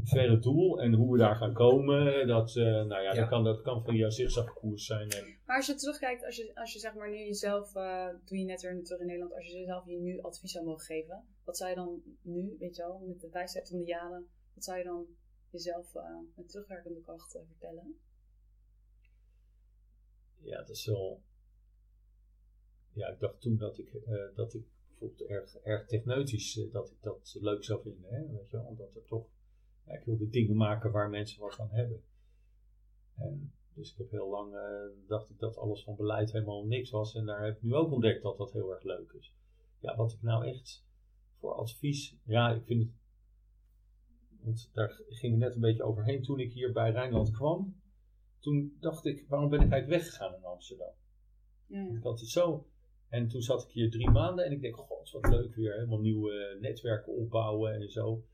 verre doel en hoe we daar gaan komen, dat, eh, nou ja, Ja. Dat, kan, dat kan van jouw zigzagkoers zijn. En, Maar als je terugkijkt, als je, als je zeg maar nu jezelf, eh toen je net weer terug in Nederland, als je jezelf je nu advies zou mogen geven, wat zou je dan nu, weet je wel, met de wijsheid van de jaren, wat zou je dan jezelf eh, met terugwerkende kracht vertellen? ja, dat is wel. Ja, ik dacht toen dat ik, eh, dat ik bijvoorbeeld erg, erg techneutisch, dat ik dat leuk zou vinden. Hè? Weet je wel? Omdat er toch, ik wilde dingen maken waar mensen wat aan hebben. En dus ik heb heel lang, eh, dacht ik dat alles van beleid helemaal niks was. En daar heb ik nu ook ontdekt dat dat heel erg leuk is. Ja, wat ik nou echt voor advies, ja, ik vind het, want daar gingen we net een beetje overheen toen ik hier bij Rijnland kwam. Toen dacht ik, waarom ben ik eigenlijk weggegaan in Amsterdam? Ja, ja. Ik had het zo. En toen zat ik hier drie maanden en ik denk, god, wat leuk weer. Helemaal nieuwe netwerken opbouwen en zo.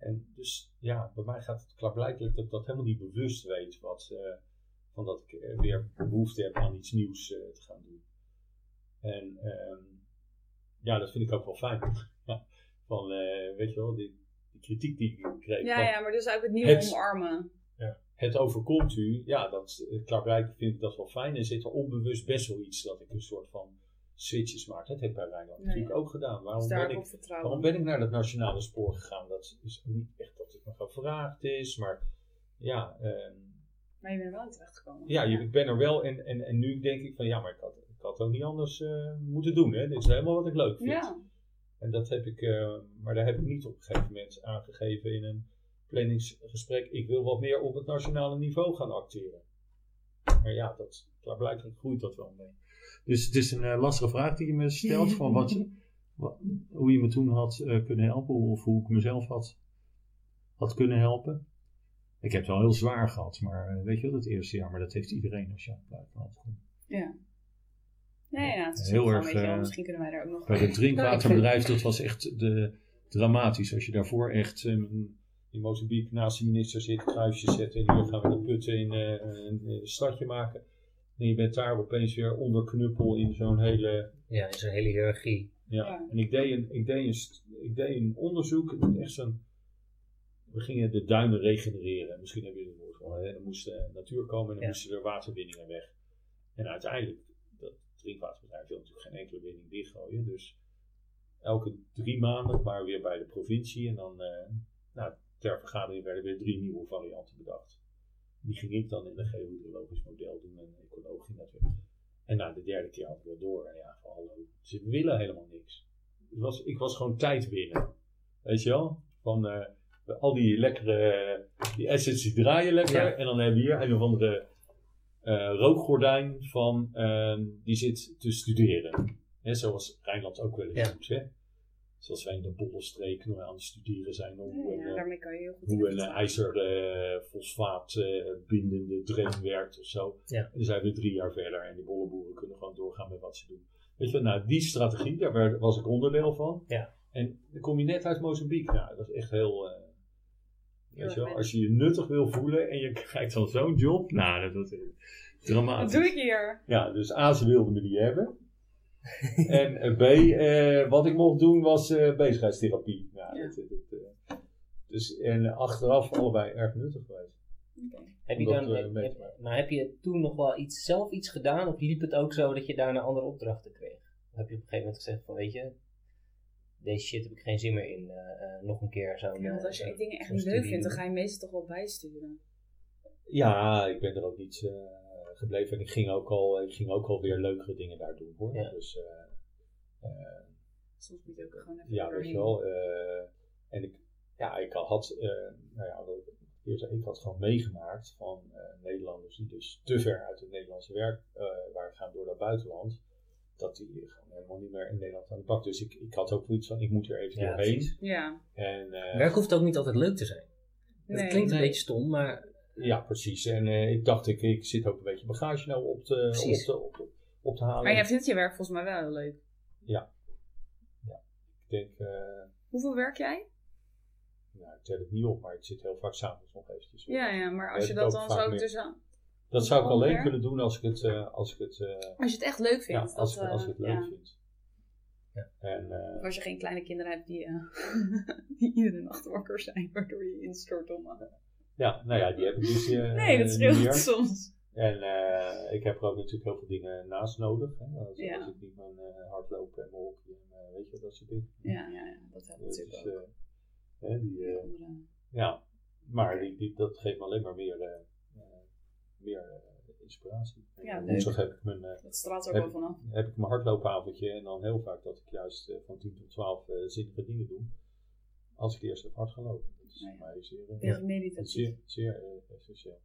En dus ja, bij mij gaat het klaarblijkelijk dat ik dat helemaal niet bewust weet. Wat, eh, van dat ik eh, weer behoefte heb aan iets nieuws eh, te gaan doen. En ehm, ja, dat vind ik ook wel fijn. <laughs> Ja, van, weet je wel, die, die kritiek die ik kreeg. Ja, ja, maar dus ook het nieuwe Het- omarmen. het overkomt u, ja, dat, klaarblijkelijk vind ik dat wel fijn. En zit er onbewust best wel iets dat ik een soort van switches maak. Dat heb ik bij Rijnland natuurlijk ja. ook gedaan. Waarom daar ben, ik, waarom ben ik naar dat nationale spoor gegaan? Dat is niet echt dat het me gevraagd is, maar ja, ehm, Maar je bent er wel in terechtgekomen. ja, ik ben er wel. En, en, en nu denk ik van ja, maar ik had, ik had ook niet anders eh, moeten doen. Hè? Dit is helemaal wat ik leuk vind. Ja. En dat heb ik, eh, maar daar heb ik niet op een gegeven moment aangegeven in een planningsgesprek. Ik wil wat meer op het nationale niveau gaan acteren. Maar ja, dat, klaarblijkelijk groeit dat wel mee. Dus het is een eh, lastige vraag die je me stelt. Van wat, wat- hoe je me toen had eh, kunnen helpen. Of hoe ik mezelf had, had kunnen helpen. Ik heb het wel heel zwaar gehad. Maar eh, weet je wel, het eerste jaar. Maar dat heeft iedereen als je aan het buitenland komt. Ja. Nee, ja, het is Heel erg, misschien kunnen wij daar ook nog... Bij het drinkwaterbedrijf, <laughs> dat was echt de, dramatisch. Als je daarvoor echt eh, in Mozambique naast de minister zit, kruisjes zetten. En hier gaan we de putten in een, een stadje maken. En je bent daar opeens weer onder knuppel in zo'n hele... Ja, in zo'n hele hiërarchie. Ja. Ja. En ik deed, een, ik, deed een, ik deed een onderzoek. Echt zo'n... We gingen de duinen regenereren. Misschien heb je het woord. Hè? Er moest natuur komen en dan Ja. moesten er waterwinningen weg. En uiteindelijk, dat drinkwaterbedrijf wil natuurlijk geen enkele winning dichtgooien. Dus elke drie maanden waren we weer bij de provincie. En dan, eh, nou, ter vergadering werden weer drie nieuwe varianten bedacht. Die ging ik dan in een geohydrologisch model doen en een ecoloog ging dat weer. En na de derde keer had ik weer door. En ja, van hallo, ze willen helemaal niks. Het was, ik was gewoon tijd winnen. Weet je wel? Van eh, al die lekkere, die assets die draaien lekker. Ja. En dan hebben we hier een of andere eh, rookgordijn van, ehm, die zit te studeren. Hè, zoals Rijnland ook wel eens Ja. doet. Hè? Zoals wij in de Bollenstreek nog aan het studeren zijn. Hoe, Ja, een, eh, daarmee kan je heel goed hoe een ijzer eh, fosfaat eh, bindende drain werkt of zo. Ja. En dan zijn we drie jaar verder en die bollenboeren kunnen gewoon doorgaan met wat ze doen. Weet je wat, nou die strategie, daar werd- was ik onderdeel van. Ja. En dan kom je net uit Mozambique. Nou, dat is echt heel... eh, weet je wel, als je je nuttig wil voelen en je <laughs> krijgt dan zo'n job. Nou, dat is Wat dramatisch. doe ik hier? Ja, dus A, ze wilden me niet hebben. <laughs> en eh, B, eh, wat ik mocht doen was eh bezigheidstherapie. Ja, Ja. Dat, dat, eh, dus, en achteraf allebei erg nuttig geweest. Heb je dan, heb- heb- maar heb je toen nog wel iets, zelf iets gedaan? Of liep het ook zo dat je daarna andere opdrachten kreeg? Of heb je op een gegeven moment gezegd van, weet je, deze shit heb ik geen zin meer in. eh, eh, nog een keer zo'n... Ja, want als je dingen echt niet leuk vindt, dan ga je meestal toch wel bijsturen. Ja, ik ben er ook niet gebleven. En ik ging ook, al, ik ging ook al weer leukere dingen daar doen hoor. Ja. Dus eh, eh, Soms moet je ook gewoon even ja, weet je wel. eh, en ik, ja, ik had, eh, nou ja, wat ik eerst zei, ik had gewoon meegemaakt van eh, Nederlanders die dus te ver uit het Nederlandse werk eh waren gaan door naar buitenland. Dat die gewoon helemaal niet meer in Nederland aan de bak. Dus ik, ik had ook zoiets van, ik moet er even Ja, doorheen. Ja, En, eh, Werk hoeft ook niet altijd leuk te zijn. Het Nee. klinkt een Nee. beetje stom, maar Ja, precies. En eh, ik dacht, ik, ik zit ook een beetje bagage nou op te, op te, op, te- op te halen. Maar jij vindt je werk volgens mij wel heel leuk. Ik denk, eh, Hoeveel werk jij? nou, ik tel het niet op, maar ik zit heel vaak s'avonds nog eventjes. Ja, ja, maar als Ja, je dat dan vaak zo meer. tussen... Dat zou ik alleen kunnen doen als ik het, eh, als ik het, eh, Als je het echt leuk ja, vindt. als, dat, ik- als ik het leuk ja. vind. Ja. En, eh, als je geen kleine kinderen hebt die, eh, <laughs> die iedere nacht wakker zijn, waardoor je instort om... eh, ja, nou ja, die heb ik dus <laughs> eh, nee, dat scheelt soms. En eh, ik heb er ook natuurlijk heel veel dingen naast nodig. Hè? Als, Ja. als ik niet mijn eh, hardlopen en mijn hockey en weet je dat soort dingen. Ja, ja, ja, dat helpt Dus, natuurlijk ook. hè, die, ja, maar die, die, dat geeft me alleen maar meer, meer inspiratie. Ja, woensdag heb ik mijn, Dat straalt er ook Heb- wel vanaf. heb ik mijn hardloopavondje en dan heel vaak dat ik juist van 10 tot 12 eh, zinnige dingen doe. Als ik eerst heb hard gelopen. Dat is Ja, ja. voor mij zeer, eh, meditatief. zeer, zeer eh, essentieel.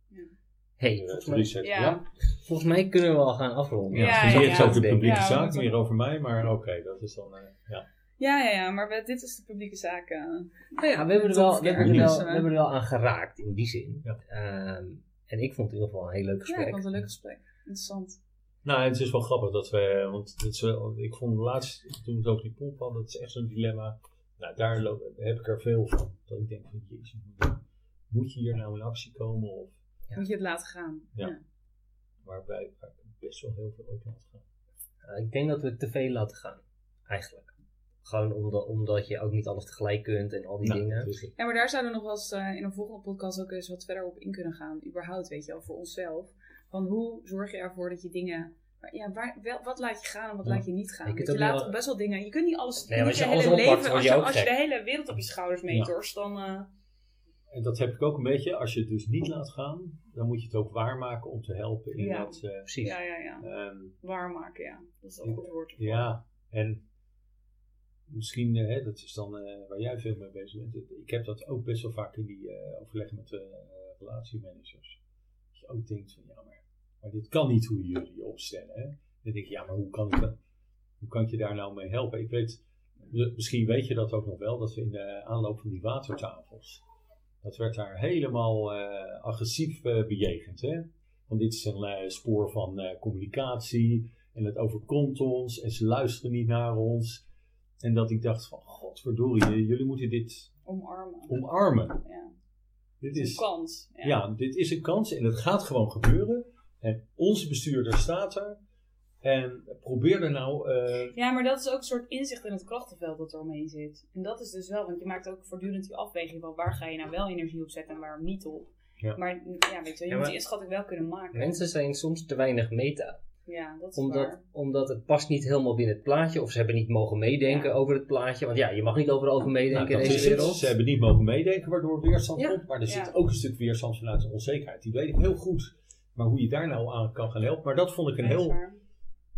hey, Eh, volgens, mij. Ja. ja? volgens mij kunnen we al gaan afronden. Ja, Ja, ja, ja. hebt ook de publieke Ja, zaak, meer over mij, maar oké, dat is dan, eh, ja. Ja, ja, ja, maar we- dit is de publieke zaak. Nou ja, we hebben, er wel, we, hebben er wel, we hebben er wel aan geraakt in die zin. Ja. Ehm, en ik vond het in ieder geval een heel leuk Ja, ik gesprek. vond het een leuk gesprek. Interessant. Nou, het is wel grappig dat we, want het is wel, ik vond laatst, toen we het over die pomp hadden, dat is echt zo'n dilemma. Nou, daar heb ik er veel van. Dat ik denk van, jezus, moet- moet je hier nou in actie komen? Of Ja. Moet je het laten gaan. Ja. Ja. waarbij waar ik best wel heel veel ook laat gaan. Uh, ik denk dat we te veel laten gaan, eigenlijk. Gewoon omdat, omdat je ook niet alles tegelijk kunt en al die Nou, dingen. het. Ja, maar daar zouden we nog wel eens eh, in een volgende podcast ook eens wat verder op in kunnen gaan. Überhaupt, weet je wel, voor onszelf. Van hoe zorg je ervoor dat je dingen... Ja, waar, wel, wat laat je gaan en wat Ja. laat je niet gaan? Je ook laat niet toch best wel dingen... Je kunt niet alles... Nee, moet als je hele alles oppakt, leven, als je ook als de hele wereld op je schouders meetorst, dan... eh, En dat heb ik ook een beetje, als je het dus niet laat gaan, dan moet je het ook waarmaken om te helpen in Ja. dat. eh, Precies. ja, ja, ja. ehm, Waarmaken, ja. Dat is een goed woord. ervoor. Ja, en misschien, eh, hè, dat is dan eh, waar jij veel mee bezig bent. Ik heb dat ook best wel vaak in die eh, overleggen met de relatiemanagers. Dat je ook denkt van, ja, maar, maar dit kan niet hoe jullie opstellen. Hè? Dan denk ik, ja, maar hoe kan, ik, hoe kan ik je daar nou mee helpen? Ik weet, misschien weet je dat ook nog wel, dat we in de aanloop van die watertafels, dat werd daar helemaal eh, agressief eh, bejegend. Hè? Want dit is een eh, spoor van communicatie en het overkomt ons en ze luisteren niet naar ons. En dat ik dacht van, godverdorie, jullie moeten dit Omarmen. omarmen. Ja. Dit is is, een kans. Ja. ja, dit is een kans en het gaat gewoon gebeuren. En onze bestuurder staat er. En probeer er nou, eh, Ja, maar dat is ook een soort inzicht in het krachtenveld dat er omheen zit. En dat is dus wel, want je maakt ook voortdurend die afweging van waar ga je nou wel energie op zetten en waar niet op. Ja. Maar ja, weet je, je Ja, moet die inschatting wel kunnen maken. Mensen zijn soms te weinig meta. Ja, dat is Omdat, waar. omdat het past niet helemaal binnen het plaatje. Of ze hebben niet mogen meedenken Ja. over het plaatje. Want ja, je mag niet overal over meedenken nou, in deze wereld. Ze hebben niet mogen meedenken waardoor weerstand Ja. komt. Maar er zit ook een stuk weerstand vanuit de onzekerheid. Die weet ik heel goed. Maar hoe je daar nou aan kan gaan helpen. Maar dat vond ik een heel,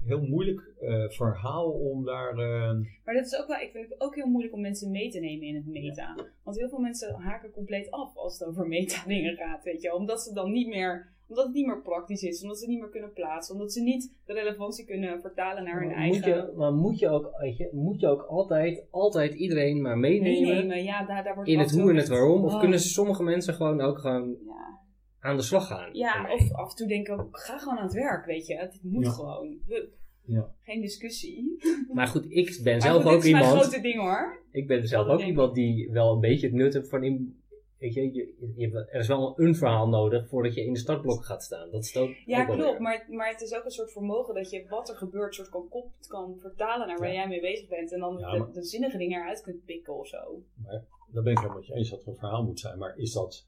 heel moeilijk eh, verhaal om daar... eh, Maar dat is ook wel, ik vind het ook heel moeilijk om mensen mee te nemen in het meta. Want heel veel mensen haken compleet af als het over meta dingen gaat, weet je wel. Omdat ze dan niet meer, omdat het niet meer praktisch is, omdat ze het niet meer kunnen plaatsen, omdat ze niet de relevantie kunnen vertalen naar hun eigen je, maar moet je ook, moet je ook altijd, altijd iedereen maar meenemen, meenemen. Ja, daar, daar wordt in het hoe en het waarom? Of Oh. kunnen sommige mensen gewoon ook gewoon Ja, aan de slag gaan? ja of af en toe denk ik ook, ga gewoon aan het werk, weet je. Het moet Ja. gewoon. Hup. Ja. Geen discussie. Maar goed, ik ben Maar zelf goed, ook dit is mijn iemand, grote ding hoor. ik ben zelf Dat ook iemand die wel een beetje het nut heeft van, in, weet je, je, je hebt- er is wel een verhaal nodig voordat je in de startblok gaat staan. Dat is het ook. Ja, ook wel klopt. Maar, maar het is ook een soort vermogen dat je wat er gebeurt, soort kan, kop, kan vertalen naar waar Ja. jij mee bezig bent. En dan Ja, de, maar- de zinnige dingen eruit kunt pikken of zo. Maar daar ben ik helemaal met je eens dat er een verhaal moet zijn. Maar is dat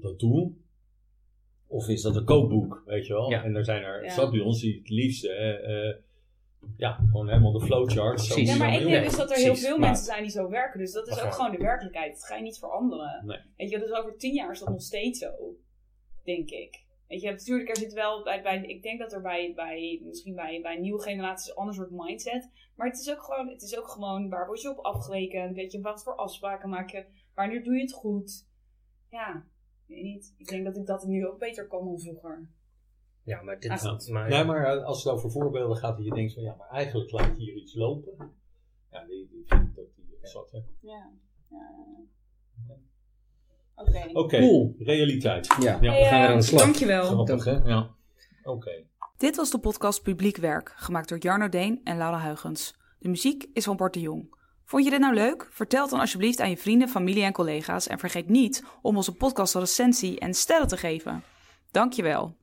dat doel? Of is dat een kookboek, weet je wel? Ja. En er zijn er Ja. champignons die het liefste, eh, ja, gewoon helemaal de flowchart. zo Precies. Ja, maar ik denk dus dat er heel Precies, veel mensen zijn die zo werken. Dus dat is ook gewoon de werkelijkheid. Dat ga je niet veranderen. Nee. Weet je, dus over tien jaar is dat nog steeds zo. Denk ik. Weet je, natuurlijk, er zit wel bij, bij ik denk dat er bij, bij misschien bij, bij nieuwe generaties een ander soort mindset. Maar het is ook gewoon, het is ook gewoon waar word je op afgerekend? Weet je, wat voor afspraken maak je? Wanneer doe je het goed? Ja, weet niet. Ik denk dat ik dat nu ook beter kan dan vroeger. Ja, maar dit is. Maar, Nee, maar als het over voorbeelden gaat, dat je denkt van ja, maar eigenlijk laat je hier iets lopen. Ja, die, die vind ik dat die zat, hè. Ja. ja. Oké. Oké, Cool. realiteit. Ja, Ja, we gaan weer aan de slag. Dankjewel. Grappig, hè? Ja. Oké. Dit was de podcast Publiek Werk, gemaakt door Jarno Deen en Laura Huigens. De muziek is van Bart de Jong. Vond je dit nou leuk? Vertel dan alsjeblieft aan je vrienden, familie en collega's. En vergeet niet om onze podcast een recensie en sterren te geven. Dankjewel.